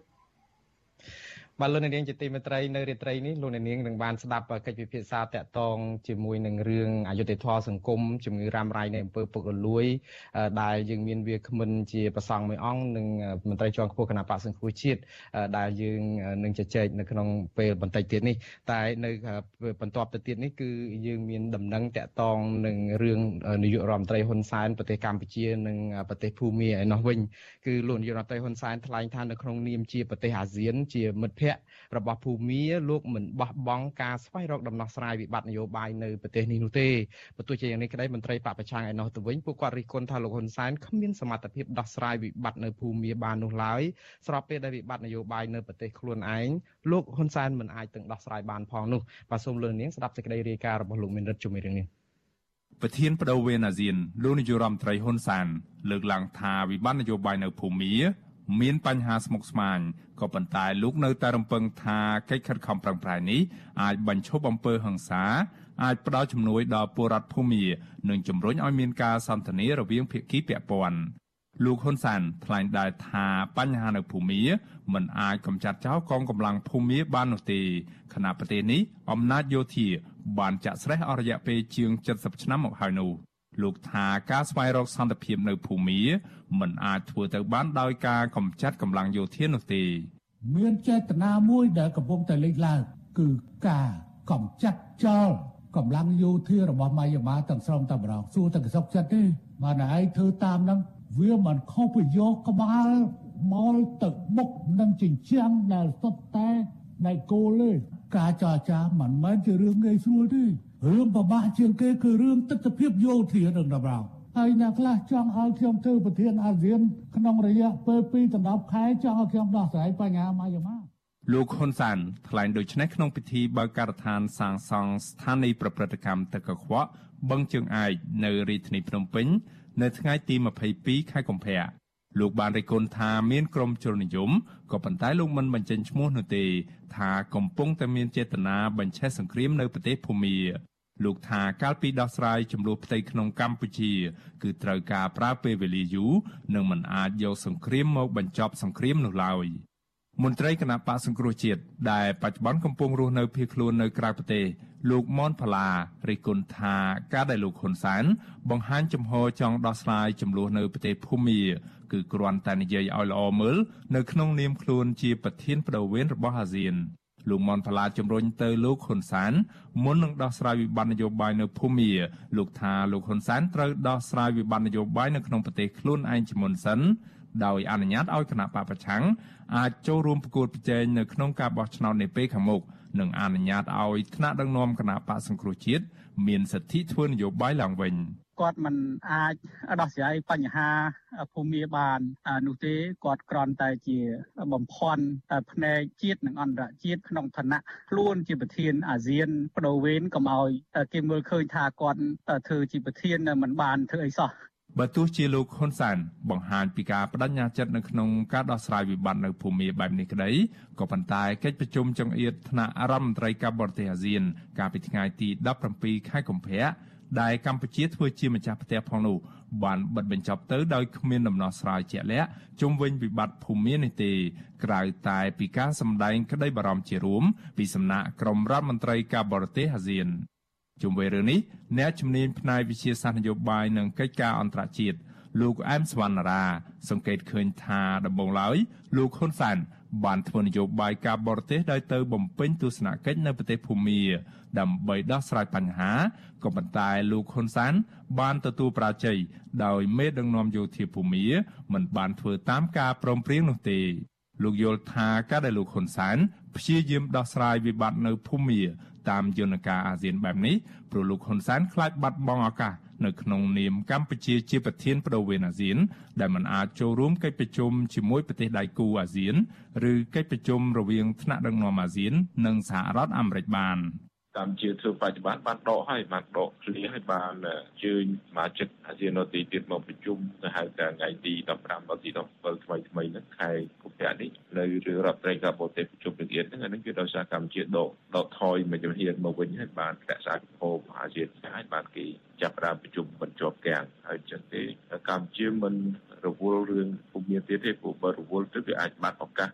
បាទលោកនាងជាទីមេត្រីនៅរាត្រីនេះលោកនាងនឹងបានស្ដាប់កិច្ចពិភាក្សាតាក់ទងជាមួយនឹងរឿងអយុធធម៌សង្គមជំងឺរ៉ាំរ៉ៃនៃអំពើពុករលួយដែលយើងមានវាគ្មិនជាប្រសង់មួយអង្គនិងមន្ត្រីជាន់ខ្ពស់គណៈបកសង្គ្រោះជាតិដែលយើងនឹងជជែកនៅក្នុងពេលបន្តិចទៀតនេះតែនៅបន្ទាប់ទៅទៀតនេះគឺយើងមានដំណឹងតាក់ទងនឹងរឿងនាយករដ្ឋមន្ត្រីហ៊ុនសែនប្រទេសកម្ពុជានិងប្រទេសភូមាឯនោះវិញគឺលោកនាយករដ្ឋមន្ត្រីហ៊ុនសែនថ្លែងថានៅក្នុងនាមជាប្រទេសអាស៊ានជាមិត្តភ័ក្តិរបស់ភូមាលោកមិនបោះបង់ការស្វែងរកដំណោះស្រាយវិបត្តិនយោបាយនៅប្រទេសនេះនោះទេបើទោះជាយ៉ាងនេះក្តីមន្ត្រីបពប្រឆាំងឯណោះទៅវិញពួកគាត់រិះគន់ថាលោកហ៊ុនសែនគ្មានសមត្ថភាពដោះស្រាយវិបត្តិនៅភូមាបាននោះឡើយស្របពេលដែលវិបត្តិនយោបាយនៅប្រទេសខ្លួនឯងលោកហ៊ុនសែនមិនអាចទាំងដោះស្រាយបានផងនោះបាទសូមលើនាងស្ដាប់សេចក្តីរាយការណ៍របស់លោកមានរិទ្ធជំរាបនេះប្រធានបដូវវេនអាស៊ានលោកនាយរដ្ឋមន្ត្រីហ៊ុនសានលើកឡើងថាវិបត្តិនយោបាយនៅភូមា មានបញ្ហាស្មុគស្មាញក៏ប៉ុន្តែលោកនៅតែរំពឹងថាកិច្ចខិតខំប្រឹងប្រែងនេះអាចបញ្ឈប់អំពើហិង្សាអាចផ្ដល់ជំនួយដល់ពលរដ្ឋភូមានិងជំរុញឲ្យមានការសន្ទនារវាងភាគីពាក់ព័ន្ធលោកហ៊ុនសានថ្លែងដែរថាបញ្ហានៅភូមាមិនអាចកម្ចាត់ចោលកងកម្លាំងភូមាបាននោះទេខណៈប្រទេសនេះអំណាចយោធាបានចាក់ស្រេះអស់រយៈពេលជាង70ឆ្នាំមកហើយនោះ លោកថាការស្វែងរកសន្តិភាពនៅភូមាមិនអាចធ្វើទៅបានដោយការកម្ចាត់កម្លាំងយោធានោះទេមានចេតនាមួយដែលកំពុងតែលេចឡើងគឺការកម្ចាត់ចោលកម្លាំងយោធារបស់ម៉ាយាម៉ាទាំងស្រុងតែម្ដងសួរតែកសុកចិត្តទេបានឯងធ្វើតាមហ្នឹងវាមិនខុសពីយកក្បាលមកទៅបុកនឹងជញ្ជាំងដែលសុទ្ធតែដៃគោលទេការចរចាមិនមែនជារឿងងាយស្រួលទេ រឿងប្របាក់ជាងគេគឺរឿងទស្សនវិជ្ជាយោធានឹងតម្រងហើយអ្នកខ្លះចង់ឲ្យខ្ញុំធ្វើប្រធានអាស៊ានក្នុងរយៈពេល2ដល់10ខែចង់ឲ្យខ្ញុំដោះស្រាយបញ្ហាម៉ាយាម៉ាលោកហ៊ុនសានថ្លែងដូចនេះក្នុងពិធីបើកការដ្ឋានសាងសង់ស្ថានីយប្រព្រឹត្តកម្មទឹកកខ្វក់បឹងជើងឯកនៅរាជធានីភ្នំពេញនៅថ្ងៃទី22ខែកុម្ភៈលោកបានរិះគន់ថាមានក្រុមជននិយមក៏ប៉ុន្តែលោកមិនបញ្ចេញឈ្មោះនោះទេ ថាកំពុងតែមានចេតនាបញ្ឆេះសង្គ្រាមនៅប្រទេសភូមា លោកថាកាលពីដោះស្រាយចំនួនផ្ទៃក្នុងកម្ពុជា គឺត្រូវការប្រើពេលវេលាយូរនិងមិនអាចយកសង្គ្រាមមកបញ្ចប់សង្គ្រាមនោះឡើយមន្ត្រីគណៈបកសង្គ្រោះជាតិដែលបច្ចុប្បន្នកំពុងរស់នៅភៀសខ្លួននៅក្រៅប្រទេសលោកមនផល្លារិះគន់ថាការដែលលោកហ៊ុនសែនបង្ហាញចំហចង់ដោះស្រាយចំនួននៅប្រទេសភូមាគឺគ្រាន់តែនិយាយឲ្យល្អមើលនៅក្នុងនាមខ្លួនជាប្រធានបដូវវេនរបស់អាស៊ាន លោកមនផល្លាជំរុញទៅលោកហ៊ុនសានមុននឹងដោះស្រាយវិបត្តិនយោបាយនៅភូមាលោកថាលោកហ៊ុនសានត្រូវដោះស្រាយវិបត្តិនយោបាយនៅក្នុងប្រទេសខ្លួនឯងជាមុនសិនដោយអនុញ្ញាតឲ្យគណៈបកប្រឆាំងអាចចូលរួមប្រកួតប្រជែងនៅក្នុងការបោះឆ្នោតនាពេលខាងមុខនិងអនុញ្ញាតឲ្យថ្នាក់ដឹកនាំគណៈបកសង្គ្រោះជាតិមានសិទ្ធិធ្វើនយោបាយឡើងវិញ គាត់មិនអាចដោះស្រាយបញ្ហាភូមិបាននោះទេគាត់គ្រាន់តែជាបំផន់ផ្នែកជាតិនិងអន្តរជាតិក្នុងឋានៈខ្លួនជាប្រធានអាស៊ានបដូវវេនកុំឲ្យគេមើលឃើញថាគាត់ធ្វើជាប្រធានមិនបានធ្វើអីសោះបើទោះជាលោកហ៊ុនសែនបង្ហាញពីការបដិញ្ញាចិត្តនៅក្នុងការដោះស្រាយវិបត្តិនៅភូមាបែបនេះក្តីក៏ប៉ុន្តែកិច្ចប្រជុំចង្អៀតថ្នាក់រដ្ឋមន្ត្រីការបរទេសអាស៊ាន កាលពីថ្ងៃទី17ខែកុម្ភៈ ដែលកម្ពុជាធ្វើជាម្ចាស់ផ្ទះផងនោះបានបិទបញ្ចប់ទៅដោយគ្មានដំណោះស្រាយជាក់លាក់ជុំវិញវិបត្តិភូមិនេះទេក្រៅតែពីការសម្ដែងក្តីបារម្ភជារួមពីសំណាក់ក្រុមរដ្ឋមន្ត្រីការបរទេសអាស៊ានជុំវិញរឿងនេះអ្នកជំនាញផ្នែកវិទ្យាសាស្ត្រនយោបាយនិងកិច្ចការអន្តរជាតិលោកអែមសវណ្ណារាសង្កេតឃើញថាដំបូងឡើយលោកហ៊ុនសែន បានធ្វើនយោបាយការបរទេសដោយទៅបំពេញទស្សនកិច្ចនៅប្រទេសភូមាដើម្បីដោះស្រាយបញ្ហាក៏ប៉ុន្តែលោកហ៊ុនសែនបានទទួលប្រាជ័យដោយមេដឹកនាំយោធាភូមាមិនបានធ្វើតាមការព្រមព្រៀងនោះទេលោកយល់ថាការដែលលោកហ៊ុនសែនព្យាយាមដោះស្រាយវិបត្តិនៅភូមាតាមយន្តការអាស៊ានបែបនេះព្រោះលោកហ៊ុនសែនខ្លាចបាត់បង់ឱកាស នៅក្នុងនាមកម្ពុជាជាប្រធានបដូវវេនអាស៊ាន ដែលមិនអាចចូលរួមកិច្ចប្រជុំជាមួយប្រទេសដៃគូអាស៊ាន ឬកិច្ចប្រជុំរវាងថ្នាក់ដឹកនាំអាស៊ាន និងសហរដ្ឋអាមេរិកបាន។កម្ពុជាធ្វើបច្ចុប្បន្នបានដកហើយបានដកឃ្លាហើយបានជើញសមាជិកអាស៊ាននៅទីទៀតមកប្រជុំទៅហៅថាថ្ងៃទី15ដល់ទី17ថ្មីថ្មីហ្នឹងខែកុម្ភៈនេះនៅរឿងរដ្ឋត្រីការបរទេសប្រជុំនឹងអៀនហ្នឹងអានេះគឺដោយសារកម្ពុជាដកដកថយមួយជំហានមកវិញហើយបានរក្សាពិភពអាស៊ានហើយបានគេ ចាប់ផ្ដើមប្រជុំបញ្ចប់កាំងហើយចឹងទេកម្ពុជាមិនរវល់រឿងពុំមានទៀតទេព្រោះបើរវល់ទៅវាអាចបាត់ឱកាស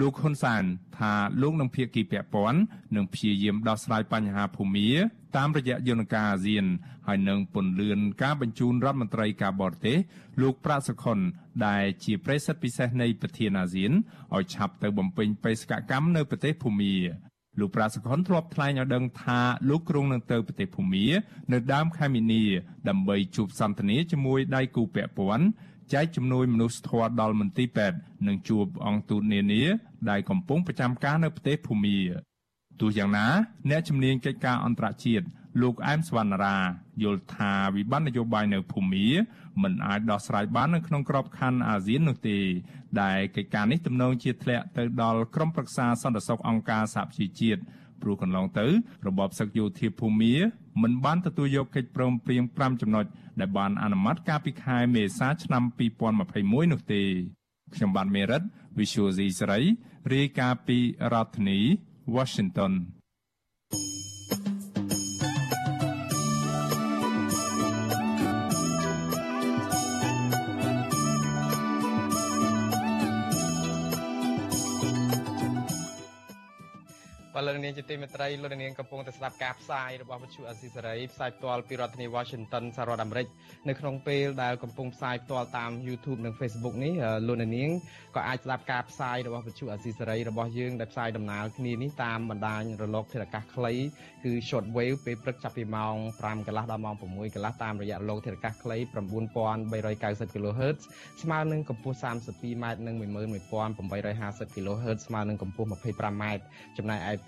លោកហ៊ុនសានថាលោកនឹងភាគីពាក់ព័ន្ធនឹងព្យាយាមដោះស្រាយបញ្ហាភូមិតាមរយៈយន្តការអាស៊ាន ហើយនឹងពន្លឿនការបញ្ជូនរដ្ឋមន្ត្រីការបរទេសលោកប្រាក់សុខុនដែលជាប្រេសិតពិសេសនៃប្រធានអាស៊ានឲ្យឆាប់ទៅបំពេញបេសកកម្មនៅប្រទេសភូមិ លោកប្រាសុខុនធ្លាប់ថ្លែងឲ្យដឹងថាលោកគ្រងនឹងទៅប្រទេសភូមានៅដើមខែមីនាដើម្បីជួបសន្ទនាជាមួយដៃគូពាក់ព័ន្ធចែកជំនួយមនុស្សធម៌ដល់មន្ទីរពេទ្យនិងជួបអង្គទូតនានាដែលកំពុងប្រចាំការនៅប្រទេសភូមាទោះយ៉ាងណាអ្នកជំនាញកិច្ចការអន្តរជាតិ លោកអែមសវណ្ណារាយល់ថាវិបត្តិនយោបាយនៅភូមាមិនអាចដោះស្រាយបាននៅក្នុងក្របខ័ណ្ឌអាស៊ាននោះទេដែលកិច្ចការនេះទំនងជាធ្លាក់ទៅដល់ក្រុមប្រឹក្សាសន្តិសុខអង្គការសហប្រជាជាតិព្រោះកន្លងទៅរបបសឹកយោធាភូមាមិនបានទទួលយកកិច្ចព្រមព្រៀង5ចំណុចដែលបានអនុម័តកាលពីខែមេសាឆ្នាំ2021នោះទេខ្ញុំបានមេរិត Visual C ស្រីរាយការណ៍ពីរដ្ឋធានី Washington បាទលោកនាងជាទីមេត្រីលោកនាងកំពុងតែស្ដាប់ការផ្សាយរបស់វិទ្យុអស៊ីសេរីផ្សាយផ្ទាល់ពីរដ្ឋធានី Washington សហរដ្ឋអាមេរិកនៅក្នុងពេលដែលកំពុងផ្សាយផ្ទាល់តាម YouTube និង Facebook នេះលោកនាងក៏អាចស្ដាប់ការផ្សាយរបស់វិទ្យុអស៊ីសេរីរបស់យើងដែលផ្សាយដំណើរគ្នានេះតាមបណ្ដាញរលកធាតុអាកាសខ្លីគឺ short wave ពេលព្រឹកចាប់ពីម៉ោង5កន្លះដល់ម៉ោង6កន្លះតាមរយៈរលកធាតុអាកាសខ្លី9390 kHz ស្មើនឹងកម្ពស់ 32m និង11850 kHz ស្មើនឹងកម្ពស់ 25m ចំណែកឯ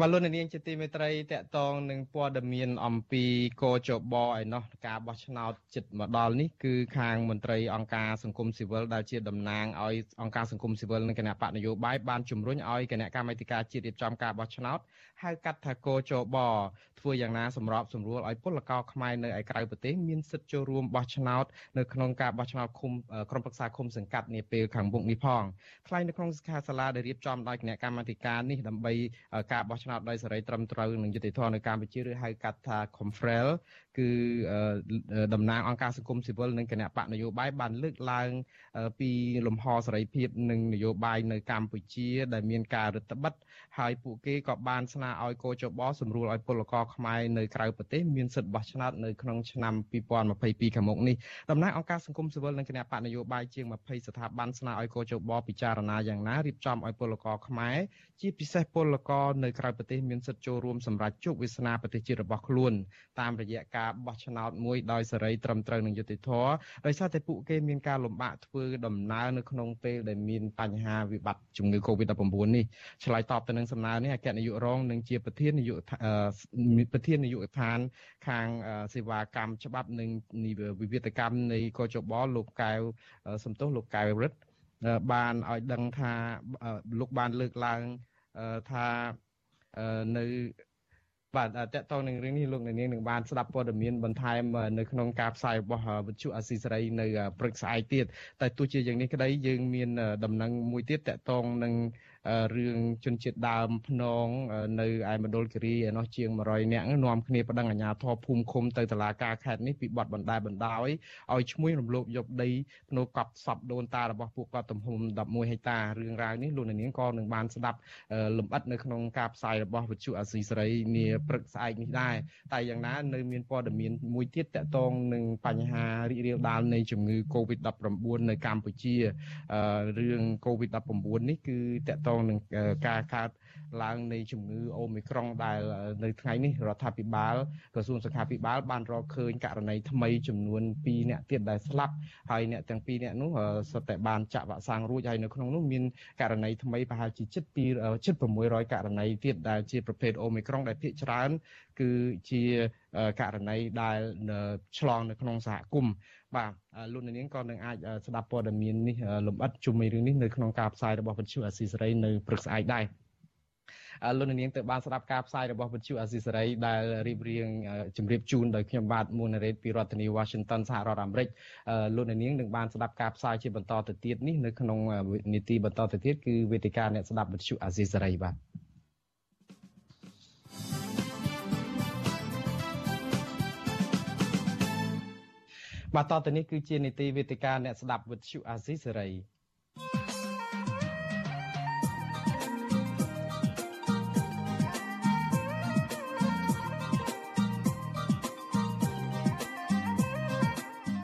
បលននាងជាទីមេត្រីតកតងនឹងព័ត៌មានអំពីកោចបឯណោះការបោះឆ្នោតចិត្តមកដល់នេះគឺខាងមន្ត្រីអង្គការសង្គមស៊ីវិលដែលជាតំណាងឲ្យអង្គការសង្គមស៊ីវិលនិងគណៈបកនយោបាយបានជំរុញឲ្យគណៈកម្មាធិការជាតិរៀបចំការបោះឆ្នោត ហៅកាត់ថាកោចបធ្វើយ៉ាងណាសម្របសម្រួលឲ្យពលករខ្មែរនៅឯក្រៅប្រទេសមានសិទ្ធិចូលរួមបោះឆ្នោតនៅក្នុងការបោះឆ្នោតឃុំក្រុមប្រឹក្សាឃុំសង្កាត់នាពេលខាងមុខនេះផងថ្លែងនៅក្នុងសិក្ខាសាលាដែលរៀបចំដោយគណៈកម្មាធិការនេះដើម្បីការបោះឆ្នោតដោយសេរីត្រឹមត្រូវនិងយុត្តិធម៌នៅកម្ពុជាឬហៅកាត់ថា Confrel គឺតំណាងអង្គការសង្គមស៊ីវិលនិងគណៈបកនយោបាយបានលើកឡើងពីលំហសេរីភាពនិងនយោបាយនៅកម្ពុជា ដែលមានការរឹតបន្តឹងហើយពួកគេក៏បានស្នើឲ្យកោជបសម្រួលឲ្យពលករខ្មែរនៅក្រៅប្រទេសមានសិទ្ធិបោះឆ្នោតនៅក្នុងឆ្នាំ2022ខាងមុខនេះតំណាងអង្គការសង្គមស៊ីវិលនិងគណៈបកនយោបាយជាង20ស្ថាប័នស្នើឲ្យកោជបពិចារណាយ៉ាងណារៀបចំឲ្យពលករខ្មែរជាពិសេសពលករនៅក្រៅប្រទេសមានសិទ្ធិចូលរួមសម្រាប់ជោគវាសនាប្រទេសជាតិរបស់ខ្លួនតាមរយៈការបោះឆ្នោតមួយដោយសេរីត្រឹមត្រូវនិងយុត្តិធម៌ដោយសារតែពួកគេមានការលំបាកធ្វើដំណើរនៅក្នុងពេលដែលមានបញ្ហាវិបត្តិជំងឺ Covid-19 នេះឆ្លើយតបទៅនឹងសំណើនេះអគ្គនាយករងនឹងជាប្រធាននាយកប្រធាននាយកដ្ឋាន ខាងសេវាកម្មច្បាប់និងវិវាទកម្មនៃកជបលោកកែវសំទោសលោកកែវរិទ្ធបានឲ្យដឹងថាលោកបានលើកឡើងថានៅ បាទតកតងនឹងរឿងនេះលោកនាងនឹងបានស្ដាប់ព័ត៌មានបន្ថែមនៅក្នុងការផ្សាយរបស់វិទ្យុអាស៊ីសេរីនៅព្រឹកស្អែកទៀតតែទោះជាយ៉ាងនេះក្តីយើងមានដំណឹងមួយទៀតតកតងនឹង រឿងជនជាតិដើមភ្នងនៅឯមណ្ឌលគិរីឯនោះជាង100នាក់នាំគ្នាប្តឹងអាជ្ញាធរភូមិឃុំទៅតុលាការខេត្តនេះពីបទបណ្តែបណ្ដោយឲ្យឈ្មោះរំលោភយកដីភ្នូកប់សពដូនតារបស់ពួកគាត់ទំហំ11ហិកតារឿងរ៉ាវនេះលោកនាងក៏នឹងបានស្ដាប់លំអិតនៅក្នុងការផ្សាយរបស់វិទ្យុអាស៊ីសេរីនាព្រឹកស្អែកនេះដែរតែយ៉ាងណានៅមានព័ត៌មានមួយទៀតតកតងនឹងបញ្ហារីករាលដាលនៃជំងឺ Covid-19 នៅកម្ពុជារឿង Covid-19 នេះគឺតកតងនឹងការកើត ឡើងនៃជំងឺអូមីក្រុងដែលនៅថ្ងៃនេះរដ្ឋាភិបាលក្រសួងសុខាភិបាលបានរកឃើញករណីថ្មីចំនួន2អ្នកទៀតដែលស្លាប់ហើយអ្នកទាំងពីរអ្នកនោះសុទ្ធតែបានចាក់វ៉ាក់សាំងរួចហើយនៅក្នុងនោះមានករណីថ្មីប្រហែលជាជិត2ជិត600ករណីទៀតដែលជាប្រភេទអូមីក្រុងដែលភាគច្រើនគឺជាករណីដែលឆ្លងនៅក្នុងសហគមន៍បាទលោកនាងក៏នឹងអាចស្ដាប់ព័ត៌មាននេះលំអិតជុំវិញរឿងនេះនៅក្នុងការផ្សាយរបស់វិទ្យុអាស៊ីសេរីនៅព្រឹកស្អែកដែរ លោកនាងទៅបានស្ដាប់ការផ្សាយរបស់វិទ្យុអាស៊ីសេរីដែលរៀបរៀងជម្រាបជូនដោយខ្ញុំបាទមួនរ៉េតពីរដ្ឋធានី Washington សហរដ្ឋអាមេរិកលោកនាងនឹងបានស្ដាប់ការផ្សាយជាបន្តទៅទៀតនេះនៅក្នុងនីតិបន្តទៅទៀតគឺវេទិកាអ្នកស្ដាប់វិទ្យុអាស៊ីសេរីបាទបាទតទៅនេះគឺជានីតិវេទិកាអ្នកស្ដាប់វិទ្យុអាស៊ីសេរី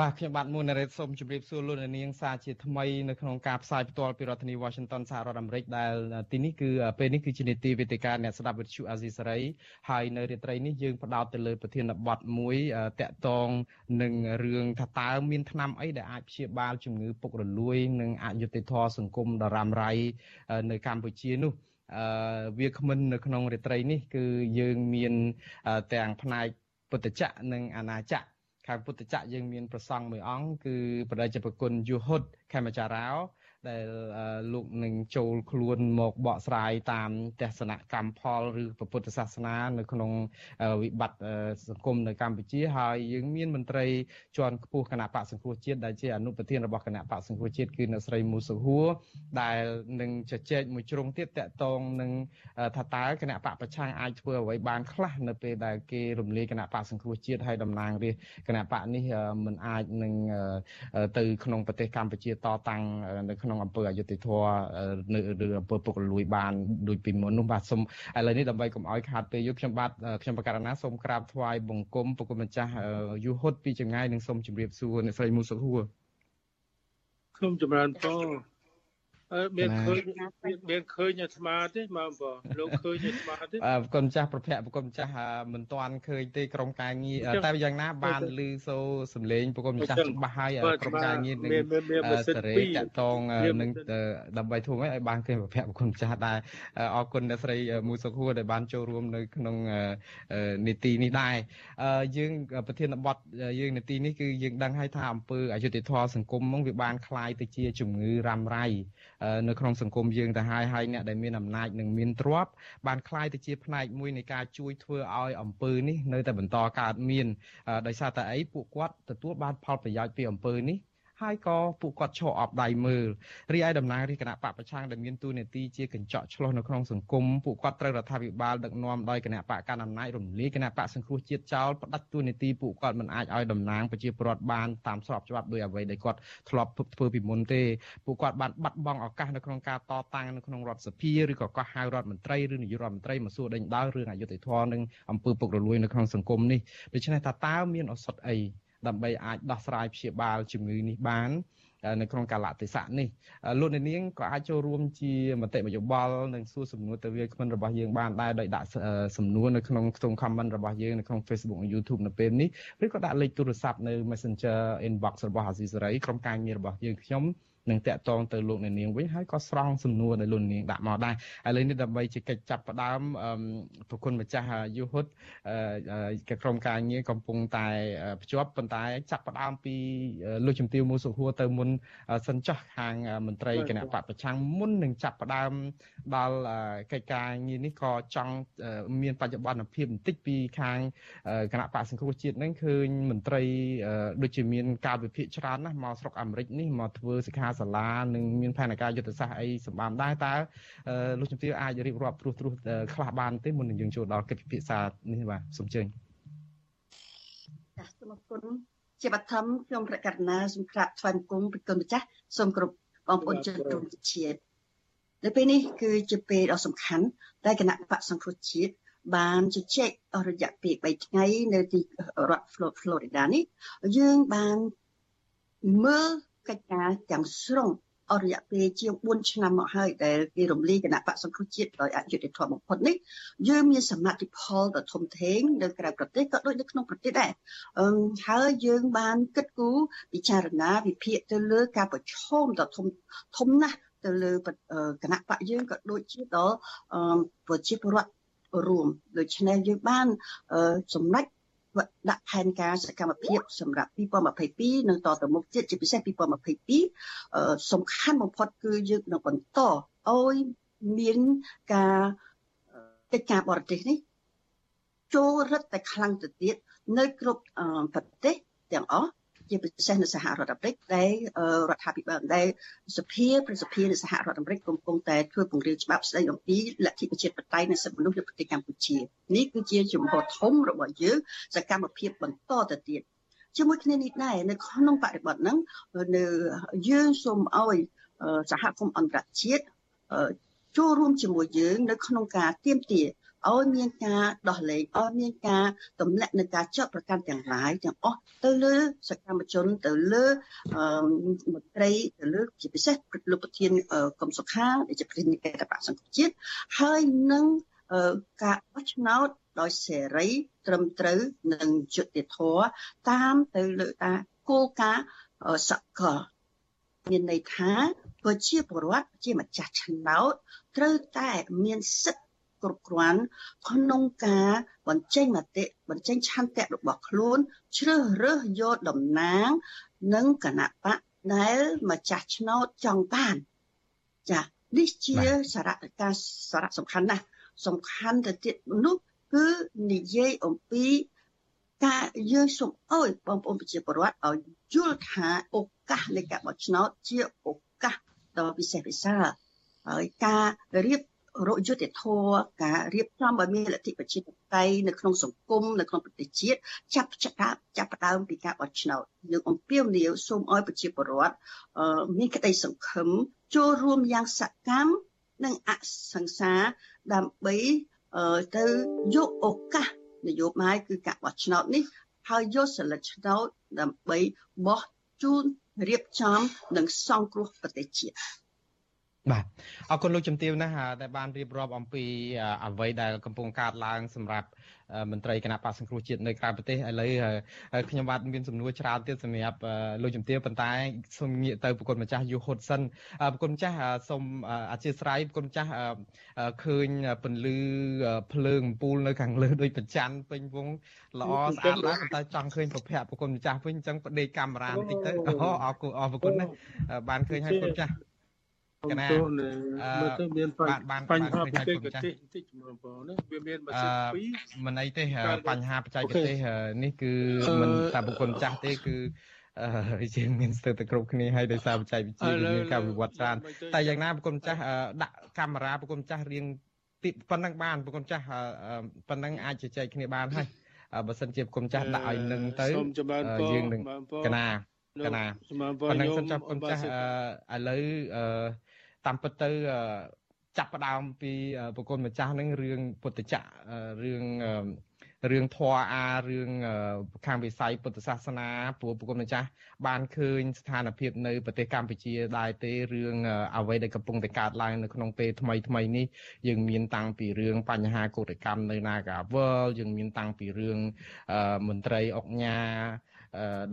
បាទខ្ញុំបាទមុនរ៉េតសូមជម្រាបសួរលោកនាងសាជាថ្មីនៅក្នុងការផ្សាយផ្ទាល់ពីរដ្ឋធានី Washington សហរដ្ឋអាមេរិកដែលទីនេះគឺពេលនេះគឺជានីតិវេទិកាអ្នកស្ដាប់វិទ្យុអាស៊ីសេរីហើយនៅរាត្រីនេះយើងផ្ដោតទៅលើប្រធានបទមួយតាក់ទងនឹងរឿងថាតើមានថ្នាំអីដែលអាចព្យាបាលជំងឺពុករលួយ និងអយុត្តិធម៌សង្គមដ៏រ៉ាំរ៉ៃនៅកម្ពុជានោះអឺវាគ្មិននៅក្នុងរាត្រីនេះគឺយើងមានទាំងផ្នែកពុទ្ធចក្រនិងអាណាចក្រ ខាងពុទ្ធចក្រយើងមានប្រសង់មួយអង្គគឺបដិជប្រគុណយុហុតខេមចារោ ដែលលោកនឹងចូលខ្លួនមកបកស្រាយតាមទស្សនកម្មផលឬពុទ្ធសាសនា នៅក្នុងវិបត្តិសង្គមនៅកម្ពុជាហើយយើងមានមន្ត្រីជាន់ខ្ពស់គណៈបកសង្គ្រោះជាតិដែលជាអនុប្រធានរបស់គណៈបកសង្គ្រោះជាតិគឺអ្នកស្រីមូសុហួរដែលនឹងជជែកមួយជ្រុងទៀតតកតងនឹងថាតើគណៈបកប្រឆាំងអាចធ្វើអ្វីបានខ្លះនៅពេលដែលគេរំលាយគណៈបកសង្គ្រោះជាតិហើយតំណាងរាស្ត្រគណៈបកនេះមិនអាចនឹងទៅក្នុងប្រទេសកម្ពុជាតតាំងនៅក្នុងអំពើអយុត្តិធម៌នៅឬអំពើពុករលួយបានដូចពីមុននោះបាទសូមឥឡូវនេះដើម្បីកុំឲ្យខាតពេលយកខ្ញុំបាទខ្ញុំបកករណាសូមក្រាបថ្វាយបង្គំប្រគុណម្ចាស់យូហុតពីចម្ងាយនិងសូមជម្រាបសួរអ្នកស្រីមូសុខហួរខ្ញុំចម្រើនពរ អឺមានឃើញមានឃើញអាត្មាទេមកបងលោកឃើញអាត្មាទេអឺគុណចាស់ប្រភពគុណចាស់មិនទាន់ឃើញទេក្រុមការងារតែយ៉ាងណាបានឮសូរសំឡេងប្រគុណចាស់ច្បាស់ហើយក្រុមការងារនឹងសេរីតតងនឹងដើម្បីធ្វើម៉េចឲ្យបានឃើញប្រភពគុណចាស់ដែរអរគុណអ្នកស្រីមូសុខួរដែលបានចូលរួមនៅក្នុងនីតិនេះដែរយើងប្រធានបទយើងនីតិនេះគឺយើងដឹងហើយថាអង្គើអយុធធម៌សង្គមហ្នឹងវាបានคลายទៅជាជំងឺរ៉ាំរ៉ៃ នៅក្នុងសង្គមយើងទៅហើយហើយអ្នកដែលមានអំណាចនិងមានទ្រព្យបានคล้ายទៅជាផ្នែកមួយនៃការជួយធ្វើឲ្យអំពើនេះនៅតែបន្តកើតមានដោយសារតែអីពួកគាត់ទទួលបានផលប្រយោជន៍ពីអំពើនេះ ហើយក៏ពួកគាត់ឈរអបដៃមើលរីឯតំណាងរាជគណៈបកប្រឆាំងដែលមានទូនាទីជាកញ្ចក់ឆ្លោះនៅក្នុងសង្គមពួកគាត់ត្រូវរដ្ឋាភិបាលដឹកនាំដោយគណៈបកកណ្ដាលអំណាចរំលាយគណៈបកសង្គ្រោះជាតិចោលផ្ដាច់ទូនាទីពួកគាត់មិនអាចឲ្យតំណាងប្រជាពលរដ្ឋបានតាមស្របច្បាប់ដោយអ្វីដែលគាត់ធ្លាប់ធ្វើពីមុនទេពួកគាត់បានបាត់បង់ឱកាសនៅក្នុងការតតាំងនៅក្នុងរដ្ឋសភាឬក៏កោះហៅរដ្ឋមន្ត្រីឬនាយករដ្ឋមន្ត្រីមកសួរដេញដោលរឿងអយុត្តិធម៌និងអំពើពុករលួយនៅក្នុងសង្គមនេះដូច្នេះតើតើមានឱសថអី ដើម្បីអាចដោះស្រាយព្យាបាលជំងឺនេះបាននៅក្នុងកាលៈទេសៈនេះលោកអ្នកនាងក៏អាចចូលរួមជាមតិយោបល់និងសួរសំណួរទៅវាគ្មិនរបស់យើងបានដែរដោយដាក់សំណួរនៅក្នុងខ្ទង់ comment របស់យើងនៅក្នុង Facebook និង YouTube នៅពេលនេះឬក៏ដាក់លេខទូរស័ព្ទនៅ Messenger inbox របស់អាស៊ីសេរីក្រុមការងាររបស់យើងខ្ញុំ នឹងតាក់ទងទៅលោកអ្នកនាងវិញហើយក៏ស្រង់សំណួរដែលលោកនាងដាក់មកដែរឥឡូវនេះដើម្បីជាកិច្ចចាប់ផ្ដើមប្រគុណម្ចាស់យុហុតក្រុមការងារកំពុងតែភ្ជាប់ប៉ុន្តែចាប់ផ្ដើមពីលោកជំទាវមូសុហួរទៅមុនសិនចោះខាងមន្ត្រីគណៈបកប្រឆាំងមុននឹងចាប់ផ្ដើមដល់កិច្ចការងារនេះក៏ចង់មានបច្ចុប្បន្នភាពបន្តិចពីខាងគណៈបកសង្គ្រោះជាតិនឹងឃើញមន្ត្រីដូចជាមានការវិភាគច្រើនណាស់មកស្រុកអាមេរិកនេះមកធ្វើសិក្ខាសាលានិងមានផែនការយុទ្ធសាស្ត្រអីសម្បានដែរតើលោកជំទាវអាចរៀបរាប់ត្រួសត្រាសខ្លះបានទេមុននឹងយើងចូលដល់កិច្ចពិភាក្សានេះបាទសូមជើញចាសសូមអរគុណជាបឋមខ្ញុំប្រកាសណាសូមក្រាបថ្វាយបង្គំពីគុណម្ចាស់សូមគ្រប់បងប្អូនជនរួមជាតិនៅពេលនេះគឺជាពេលដ៏សំខាន់ដែលគណៈបកសង្គ្រោះជាតិបានជជែកអស់រយៈពេល3ថ្ងៃនៅទីរដ្ឋ Florida នេះយើងបានមើល កិច្ចការទាំងស្រុងអស់រយៈពេលជាង4ឆ្នាំមកហើយដែលគេរំលាយគណៈបកសង្គ្រោះជាតិដោយអយុត្តិធម៌បំផុតនេះយើងមានសមាជិកផលដ៏ធំធេងនៅក្រៅប្រទេសក៏ដូចនៅក្នុងប្រទេសដែរហើយយើងបានគិតគូរពិចារណាវិភាគទៅលើការប្រឈមដ៏ធំធំណាស់ទៅលើគណៈបកយើងក៏ដូចជាដល់ប្រជាពលរដ្ឋរួមដូច្នេះយើងបានសម្ដេច ដាក់ផែនការសកម្មភាពសម្រាប់2022និងតទៅមុខទៀតជាពិសេស2022សំខាន់បំផុតគឺយើងនឹងបន្តឲ្យមានការកិច្ចការបរទេសនេះចូលរឹតតែខ្លាំងទៅទៀតនៅគ្រប់ប្រទេសទាំងអស់ ជាពិសេសនៅសហរដ្ឋអាមេរិកដែលរដ្ឋាភិបាលដែលសភាប្រសិទ្ធិនៃសហរដ្ឋអាមេរិកកំពុងតែធ្វើពង្រាយច្បាប់ស្តីអំពីលទ្ធិប្រជាធិបតេយ្យនៃសិទ្ធិមនុស្សនៅប្រទេសកម្ពុជានេះគឺជាជំហរធំរបស់យើងសកម្មភាពបន្តទៅទៀតជាមួយគ្នានេះដែរនៅក្នុងបរិបទហ្នឹងនៅយើងសូមឲ្យសហគមន៍អន្តរជាតិចូលរួមជាមួយយើងនៅក្នុងការទៀមទា ឲ្យមានការដោះលែងឲ្យមានការទម្លាក់នៅការចាត់ប្រកាន់ទាំងឡាយទាំងអស់ទៅលើសកម្មជនទៅលើមន្ត្រីទៅលើជាពិសេសលោកប្រធានកំសុខាដែលជាប្រធានគណៈបក្សសង្គ្រោះជាតិហើយនឹងការបោះឆ្នោតដោយសេរីត្រឹមត្រូវនិងយុត្តិធម៌តាមទៅលើការគោលការណ៍សកលមានន័យថាប្រជាពលរដ្ឋជាម្ចាស់ឆ្នោតត្រូវតែមានសិទ្ធិ គ្រប់គ្រាន់ក្នុងការបញ្ចេញមតិបញ្ចេញឆន្ទៈរបស់ខ្លួនជ្រើសរើសយកតំណាង និងគណៈបកដែលម្ចាស់ឆ្នោតចង់បានចានេះជាសារៈការសារៈសំខាន់ណាស់សំខាន់ទៅទៀតនោះគឺនិយាយអំពីការយើងសូមអើយបងប្អូនប្រជាពលរដ្ឋឲ្យយល់ថាឱកាសនៃការបោះឆ្នោតជាឱកាសដ៏ពិសេសពិសាលហើយការរៀប រកយុត្តិធម៌ការរៀបចំឲ្យមានលទ្ធិប្រជាធិបតេយ្យនៅក្នុងសង្គមនៅក្នុងប្រទេសជាតិចាប់ចាប់ចាប់ផ្ដើមពីការបោះឆ្នោតយើងអំពាវនាវសូមឲ្យប្រជាពលរដ្ឋមានក្តីសង្ឃឹមចូលរួមយ៉ាងសកម្មនិងអសង្សាដើម្បីទៅយកឱកាសនយោបាយគឺការបោះឆ្នោតនេះហើយយកសិលឹកឆ្នោតដើម្បីបោះជូនរៀបចំនិងសង្គ្រោះប្រទេសជាតិ បាទអរគុណលោកជំទាវណាស់ដែលបានរៀបរាប់អំពីអ្វីដែលកំពុងកើតឡើងសម្រាប់មន្ត្រីគណៈបកសង្គ្រោះជាតិនៅក្រៅប្រទេសឥឡូវខ្ញុំបាទមានសំណួរច្រើនទៀតសម្រាប់លោកជំទាវប៉ុន្តែសូមងាកទៅប្រគុណម្ចាស់យូហុតសិនប្រគុណម្ចាស់សូមអធិស្ឋានប្រគុណម្ចាស់ឃើញពន្លឺភ្លើងអំពូលនៅខាងលើដូចប្រច័ណ្ឌពេញវងល្អស្អាតដែរប៉ុន្តែចង់ឃើញប្រភពប្រគុណម្ចាស់វិញអញ្ចឹងបដេកកាមេរ៉ាបន្តិចទៅអូអរគុណអរគុណណាបានឃើញហើយប្រគុណម្ចាស់ កណាមើលទៅមានបញ្ហាបច្ចេកទេសបន្តិចមើលបងណាវាមានម៉ាស៊ីនពីរមិនអីទេបញ្ហាបច្ចេកទេសនេះគឺមិនតែបុគ្គលចាស់ទេគឺអឺជាងមានស្ទើរតែគ្រប់គ្នាហើយដោយសារបច្ចេកវិទ្យាមានការវិវត្តច្រើនតែយ៉ាងណាបុគ្គលចាស់ដាក់កាមេរ៉ាបុគ្គលចាស់រៀងទីប៉ុណ្ណឹងបានបុគ្គលចាស់ប៉ុណ្ណឹងអាចជជែកគ្នាបានហើយបើសិនជាបុគ្គលចាស់ដាក់ឲ្យនឹងទៅយើងនឹងកណាកណាប៉ុណ្ណឹងសិនចាប់បុគ្គលចាស់ឥឡូវអឺ តាមពិតទៅចាប់ផ្ដើមពីបុគ្គលម្ចាស់នឹងរឿងពុទ្ធចក្ររឿងរឿងធរអារឿងខាងវិស័យពុទ្ធសាសនាព្រោះប្រគំម្ចាស់បានឃើញស្ថានភាពនៅប្រទេសកម្ពុជាដែរទេរឿងអ្វីដែលកំពុងតែកើតឡើងនៅក្នុងពេលថ្មីថ្មីនេះយើងមានតាំងពីរឿងបញ្ហាកោតកម្មនៅ Nagawal យើងមានតាំងពីរឿងមន្ត្រីអុកញ៉ា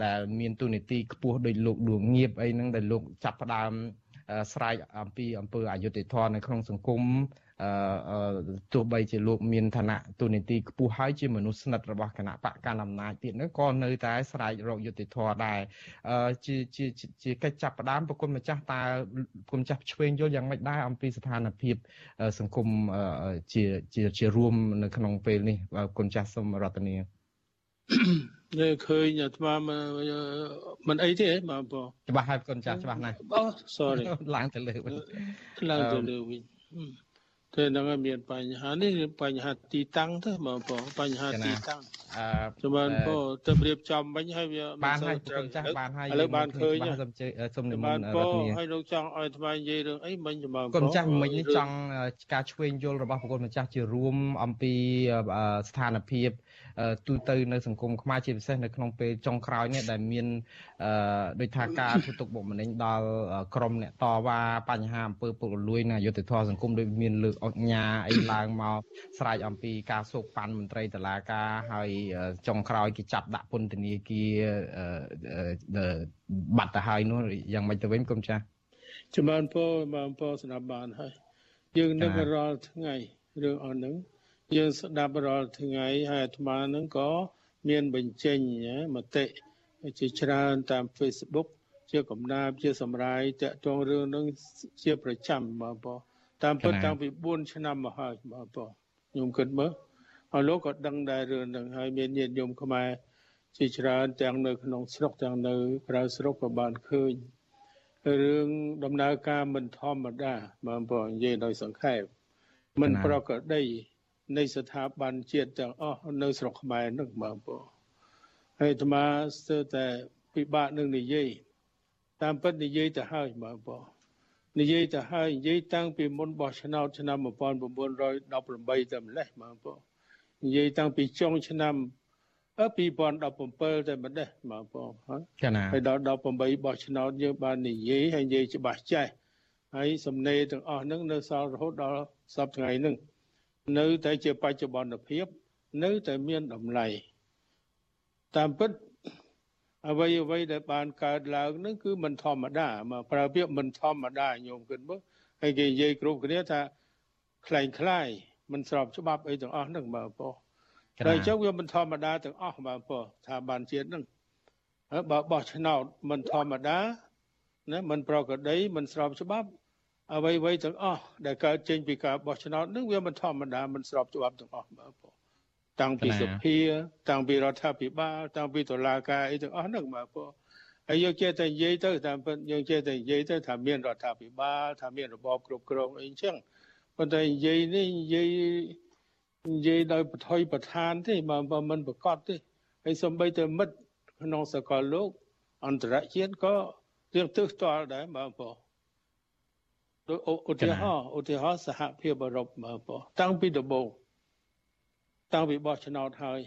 ដែលមានទូនីតិខ្ពស់ដោយលោកដួងងៀបអីហ្នឹងដែលលោកចាប់ផ្ដើម ស្រែកអំពីអំពើអយុត្តិធម៌នៅក្នុងសង្គមអឺទោះបីជាលោកមានឋានៈទូនីតិខ្ពស់ហើយជាមនុស្សស្និទ្ធរបស់គណៈបកកណ្ដាលអំណាចទៀតនោះក៏នៅតែស្រែករកយុត្តិធម៌ដែរអឺជាជាជាកិច្ចចាប់ផ្ដើមប្រគុណម្ចាស់តើប្រគុណម្ចាស់ឆ្វេងយល់យ៉ាងម៉េចដែរអំពីស្ថានភាពសង្គមជាជាជារួមនៅក្នុងពេលនេះប្រគុណម្ចាស់សូមរតនា នៅឃើញអាត្មាមិនអីទេបាទបងច្បាស់ហើយកូនចាស់ច្បាស់ណាស់បង sorry ឡើងទៅលើវិញឡើងទៅលើវិញតែនឹងមានបញ្ហានេះបញ្ហាទីតាំងទៅបងបងបញ្ហាទីតាំងអឺជំរាបពរទៅរៀបចំវិញហើយវាបានហើយកូនចាស់បានហើយឥឡូវបានឃើញសូមសូមនិមន្តរតនាហើយលោកចង់ឲ្យថ្មនិយាយរឿងអីមិញជំរាបកូនចាស់មិញនេះចង់ការឆ្វេងយល់របស់ប្រគុណម្ចាស់ជារួមអំពីស្ថានភាព ទូទៅនៅសង្គមខ្មែរជាពិសេសនៅក្នុងពេលចុងក្រោយនេះដែលមានអឺដូចថាការធ្វើទុកបុកម្នេញដល់ក្រមអ្នកតវ៉ាបញ្ហាអំពើពុករលួយនិងអយុត្តិធម៌សង្គមដូចមានលើកអុកញ៉ាអីឡើងមកស្រែកអំពីការសោកប៉ាន់មន្ត្រីតុលាការហើយចុងក្រោយគេចាប់ដាក់ពន្ធនាគារបាត់ទៅហើយនោះយ៉ាងម៉េចទៅវិញគុំចាស់ជំរាបពរបានពរស្ដាប់បានហើយយើងនឹករាល់ថ្ងៃរឿងអស់ហ្នឹង យើងស្ដាប់រាល់ថ្ងៃហើយអាត្មានឹងក៏មានបញ្ចេញមតិជាច្រើនតាម Facebook ជាកំណាព្យជាសម្រាយតាក់ទងរឿងនឹងជាប្រចាំបាទបងតាមពិតតាំងពី4ឆ្នាំមកហើយបាទបងខ្ញុំគិតមើលហើយលោកក៏ដឹងដែររឿងនឹងហើយមានញាតិញោមខ្មែរជាច្រើនទាំងនៅក្នុងស្រុកទាំងនៅក្រៅស្រុកក៏បានឃើញរឿងដំណើរការមិនធម្មតាបាទបងនិយាយដោយសង្ខេបមិនប្រក្រតី នៃស្ថាប័នជាតិទាំងអស់នៅស្រុកខ្មែរនឹងបងប្អូនហើយអាត្មាស្ទើរតែពិបាកនឹងនិយាយតាមពិតនិយាយទៅហើយបងប្អូននិយាយទៅហើយនិយាយតាំងពីមុនបោះឆ្នោតឆ្នាំ1918តែម្លេះបងប្អូននិយាយតាំងពីចុងឆ្នាំ2017តែម្ដេះបងប្អូនហើយដល់18បោះឆ្នោតយើងបាននិយាយហើយនិយាយច្បាស់ចេះហើយសំណេរទាំងអស់ហ្នឹងនៅសល់រហូតដល់សប្តាហ៍ថ្ងៃហ្នឹង នៅតែជាបច្ចុប្បន្នភាព នៅតែមានតម្លៃតាមពិតអ្វីអ្វីដែលបានកើតឡើងនឹងគឺមិនធម្មតាមកប្រើពាក្យមិនធម្មតាញោមគិតមើលហើយគេនិយាយគ្រប់គ្នាថាคล้ายคล้ายមិនស្របច្បាប់អីទាំងអស់ហ្នឹងបាទបងតែអញ្ចឹងវាមិនធម្មតាទាំងអស់បាទបងថាបានជាតិហ្នឹងហើយបើបោះឆ្នោតមិនធម្មតាណាមិនប្រក្រតីមិនស្របច្បាប់ អ្វីៗទាំងអស់ដែលកើតចេញពីការបោះឆ្នោតនឹងវាមិនធម្មតាមិនស្របច្បាប់ទាំងអស់បាទបងតាំងពីសភា តាំងពីរដ្ឋាភិបាល តាំងពីតុលាការអីទាំងអស់ហ្នឹងបាទបងហើយយើងចេះតែនិយាយទៅតាមពិតយើងចេះតែនិយាយទៅថាមានរដ្ឋាភិបាលថាមានរបបគ្រប់គ្រងអីអញ្ចឹងប៉ុន្តែនិយាយនេះនិយាយនិយាយដោយបថុយប្រឋានទេបើមិនប្រកបទេហើយសំបីតែមិត្តក្នុងសកលលោកអន្តរជាតិក៏រៀងទើសទាល់ដែរបាទបង ដូចឧទាហរណ៍ឧទាហរណ៍សហភាពអឺរ៉ុបបាទបងតាំងពីដំបូងតាំងពីបោះឆ្នោតហើយ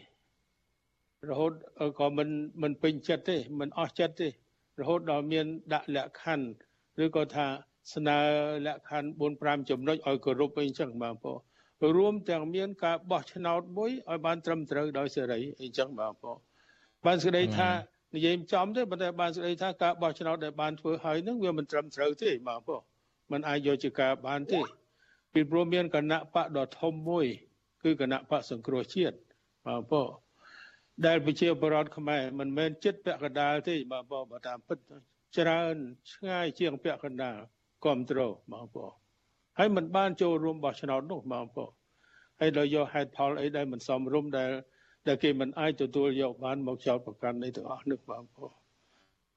រហូតក៏មិនមិនពេញចិត្តទេមិនអស់ចិត្តទេរហូតដល់មានដាក់លក្ខខណ្ឌឬក៏ថាស្នើលក្ខខណ្ឌ4 5ចំណុចឲ្យគោរពអីចឹងបាទបងរួមទាំងមានការបោះឆ្នោតមួយឲ្យបានត្រឹមត្រូវដោយសេរីអីចឹងបាទបងបានសេចក្តីថានិយាយចំទេប៉ុន្តែបានសេចក្តីថាការបោះឆ្នោតដែលបានធ្វើហើយនឹងវាមិនត្រឹមត្រូវទេបាទបង มันអាចយកជាការបានទេពីព្រោះមានគណៈបកដ៏ធំមួយ គឺគណៈបកសង្គ្រោះជាតិបាទបងដែលប្រជាពលរដ្ឋខ្មែរមិនមែនចិត្តពាក់កណ្ដាលទេបាទបងបើតាមពិតច្រើនឆ្ងាយជាងពាក់កណ្ដាលគ្រប់គ្រងបងបងហើយមិនបានចូលរួមបោះឆ្នោតនោះបងបងហើយដល់យកហេតុផលអីដែលមិនសមរម្យដែលដែលគេមិនអាចទទួលយកបានមកចោទប្រកាន់នេះទាំងអស់នេះបងប្អូន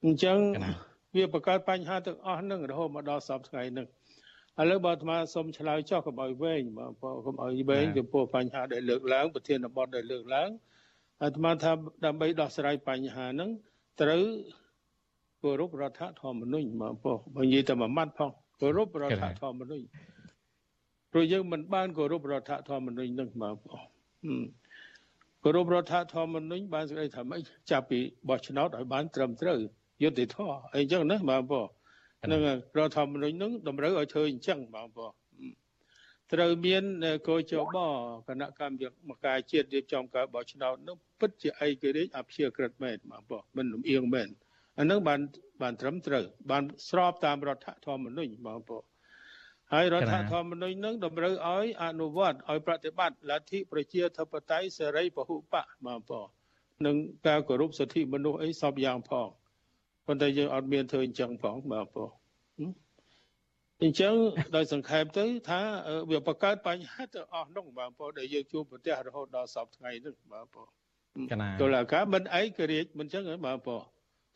អញ្ចឹង វាបង្កើតបញ្ហាទាំងអស់នឹងរហូតមកដល់សពថ្ងៃនេះឥឡូវបើអាត្មាសូមឆ្លើយចោះកុំឲ្យវែងបងប្អូនកុំឲ្យវែងចំពោះបញ្ហាដែលលើកឡើងប្រធានបទដែលលើកឡើងអាត្មាថាដើម្បីដោះស្រាយបញ្ហាហ្នឹងត្រូវគោរពរដ្ឋធម្មនុញ្ញបងប្អូនបើនិយាយតែមួយម៉ាត់ផងគោរពរដ្ឋធម្មនុញ្ញព្រោះយើងមិនបានគោរពរដ្ឋធម្មនុញ្ញនឹងបងប្អូនគោរពរដ្ឋធម្មនុញ្ញបានស្ដីថាម៉េចចាប់ពីបោះឆ្នោតឲ្យបានត្រឹមត្រូវ យុត្តិធម៌អីចឹងណាបងប្អូននឹងរដ្ឋធម្មនុញ្ញនឹងតម្រូវឲ្យធ្វើអញ្ចឹងបងប្អូនត្រូវមានកោជបគណៈកម្មការជាតិរៀបចំការបោះឆ្នោតនោះពិតជាឯករាជ្យអព្យាក្រឹតមែនបងប្អូនមិនលំអៀងមែនអានឹងបានបានត្រឹមត្រូវបានស្របតាមរដ្ឋធម្មនុញ្ញបងប្អូនហើយរដ្ឋធម្មនុញ្ញនឹងតម្រូវឲ្យអនុវត្តឲ្យប្រតិបត្តិលទ្ធិប្រជាធិបតេយ្យសេរីពហុបកបងប្អូននឹងការគោរពសិទ្ធិមនុស្សអីសពយ៉ាងផង ប៉ុន្តែយើងអត់មានធ្វើអញ្ចឹងផងបងប្អូនអញ្ចឹងដោយសង្ខេបទៅ ថាវាបង្កើតបញ្ហាទៅអស់នោះបងប្អូនដែលយើងជួបប្រទះរហូតដល់សពថ្ងៃនេះបងប្អូនតុលាការមិនឯករាជ្យមិនអញ្ចឹងបងប្អូន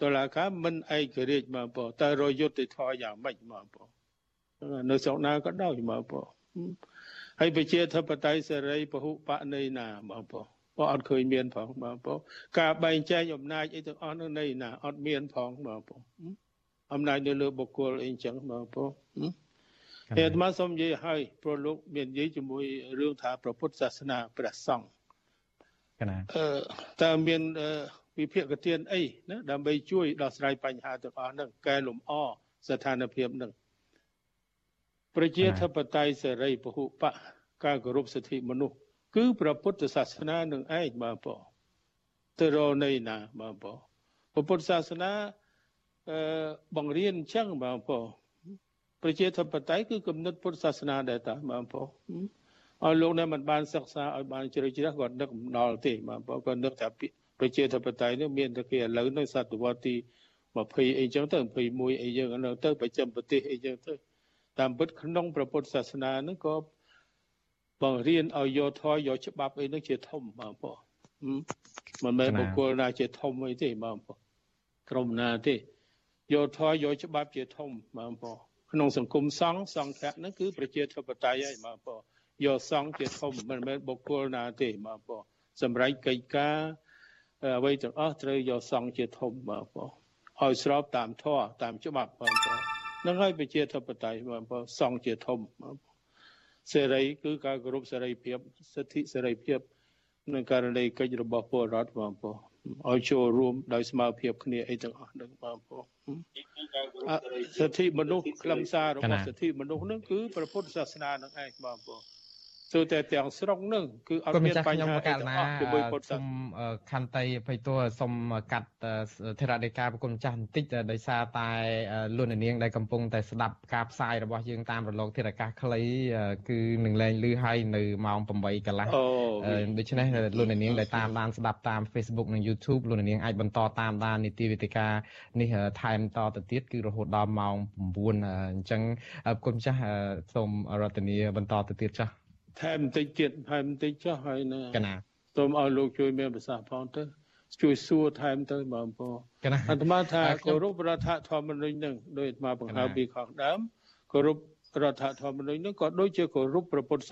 តុលាការមិនឯករាជ្យបងប្អូនតែរយុទ្ធធរយ៉ាងម៉េចបងប្អូននៅស្រុកណាក៏ដោយបងប្អូនហើយប្រជាធិបតេយ្យសេរីពហុបកនៃណាបងប្អូ នបើអត់ឃើញមានផងបងប្អូនការបែងចែកអំណាចអីទាំងអស់នោះនៃណាអត់មានផងបងប្អូនអំណាចនៅលើបុគ្គលអីចឹងបងប្អូនហើយអាត្មាសូមនិយាយឲ្យព្រោះលោកមាននិយាយជាមួយរឿងថាព្រះពុទ្ធសាសនាព្រះសង្ឃកណាអឺតើមានវិភាគទានអីណាដើម្បីជួយដោះស្រាយបញ្ហាទាំងអស់ហ្នឹងកែលម្អស្ថានភាពហ្នឹងប្រជាធិបតេយ្យសេរីពហុបកការគោរពសិទ្ធិមនុស្ស គឺព្រះពុទ្ធសាសនានឹងឯងបាទបងទៅរនៃណាបាទបងព្រះពុទ្ធសាសនាអឺបង្រៀនអញ្ចឹងបាទបងប្រជាធិបតេយ្យគឺគំនិតពុទ្ធសាសនាដែរតាបាទបងឲ្យលោកនេះមិនបានសិក្សាឲ្យបានជ្រៅជ្រះគាត់នឹកមិនដល់ទេបាទបងគាត់នឹកថាប្រជាធិបតេយ្យនេះមានតែគេឥឡូវនៅសតវត្សទី20អីចឹងទៅ21អីចឹងទៅប្រចាំប្រទេសអីចឹងទៅតាមពិតក្នុងព្រះពុទ្ធសាសនានឹងក៏ បង្រៀនឲ្យយកធម៌យកច្បាប់អីនឹងជាធំបងប្អូនមិនមែនបុគ្គលណាជាធំអីទេបងប្អូនក្រុមណាទេយកធម៌យកច្បាប់ជាធំបងប្អូនក្នុងសង្គមសង្ឃសង្ឃៈហ្នឹងគឺប្រជាធិបតេយ្យហើយបងប្អូនយកសង្ឃជាធំមិនមែនបុគ្គលណាទេបងប្អូនសម្រាប់កិច្ចការអ្វីទាំងអស់ត្រូវយកសង្ឃជាធំបងប្អូនឲ្យស្របតាមធម៌តាមច្បាប់បងប្អូននឹងហើយប្រជាធិបតេយ្យបងប្អូនសង្ឃជាធំ សេរីគឺការគោរពសេរីភាពសិទ្ធិសេរីភាពនឹងករណីកិច្ចរបស់ពលរដ្ឋបងប្អូនឲ្យចូលរួមដោយស្មារភាពគ្នាអីទាំងអស់នឹងបងប្អូនសិទ្ធិមនុស្សខ្លឹមសាររបស់សិទ្ធិមនុស្សនឹងគឺព្រះពុទ្ធសាសនានឹងឯងបងប្អូន សូតែទាំងស្រុងនឹងគឺអត់មានបញ្ហាអីទាំងអស់ជាមួយពុទ្ធសាសនាសូមខន្តីអភ័យទោសសូមកាត់ធរដេកាប្រគុណម្ចាស់បន្តិចដោយសារតែលោកនាងដែលកំពុងតែស្ដាប់ការផ្សាយរបស់យើងតាមរលកធាតុអាកាសខ្លីគឺនឹងលែងលឺហើយនៅម៉ោង8កន្លះដូច្នេះលោកនាងដែលតាមដានស្ដាប់តាម Facebook និង YouTube លោកនាងអាចបន្តតាមដាននីតិវិទ្យានេះថែមតទៅទៀតគឺរហូតដល់ម៉ោង9អញ្ចឹងប្រគុណម្ចាស់សូមរតនាបន្តទៅទៀតចាស់ ថែមបន្តិចទៀតថែមបន្តិចចុះហើយណាកណាសូមឲ្យលោកជួយមានប្រសាសន៍ផងទៅជួយសួរថែមទៅបងប្អូនកណាអាត្មាថាគោរពរដ្ឋធម្មនុញ្ញនឹងដោយអាត្មាបង្ហើបពីខាងដើមគោរពរដ្ឋធម្មនុញ្ញនឹងក៏ដូចជាគោរពព្រះពុទ្ធ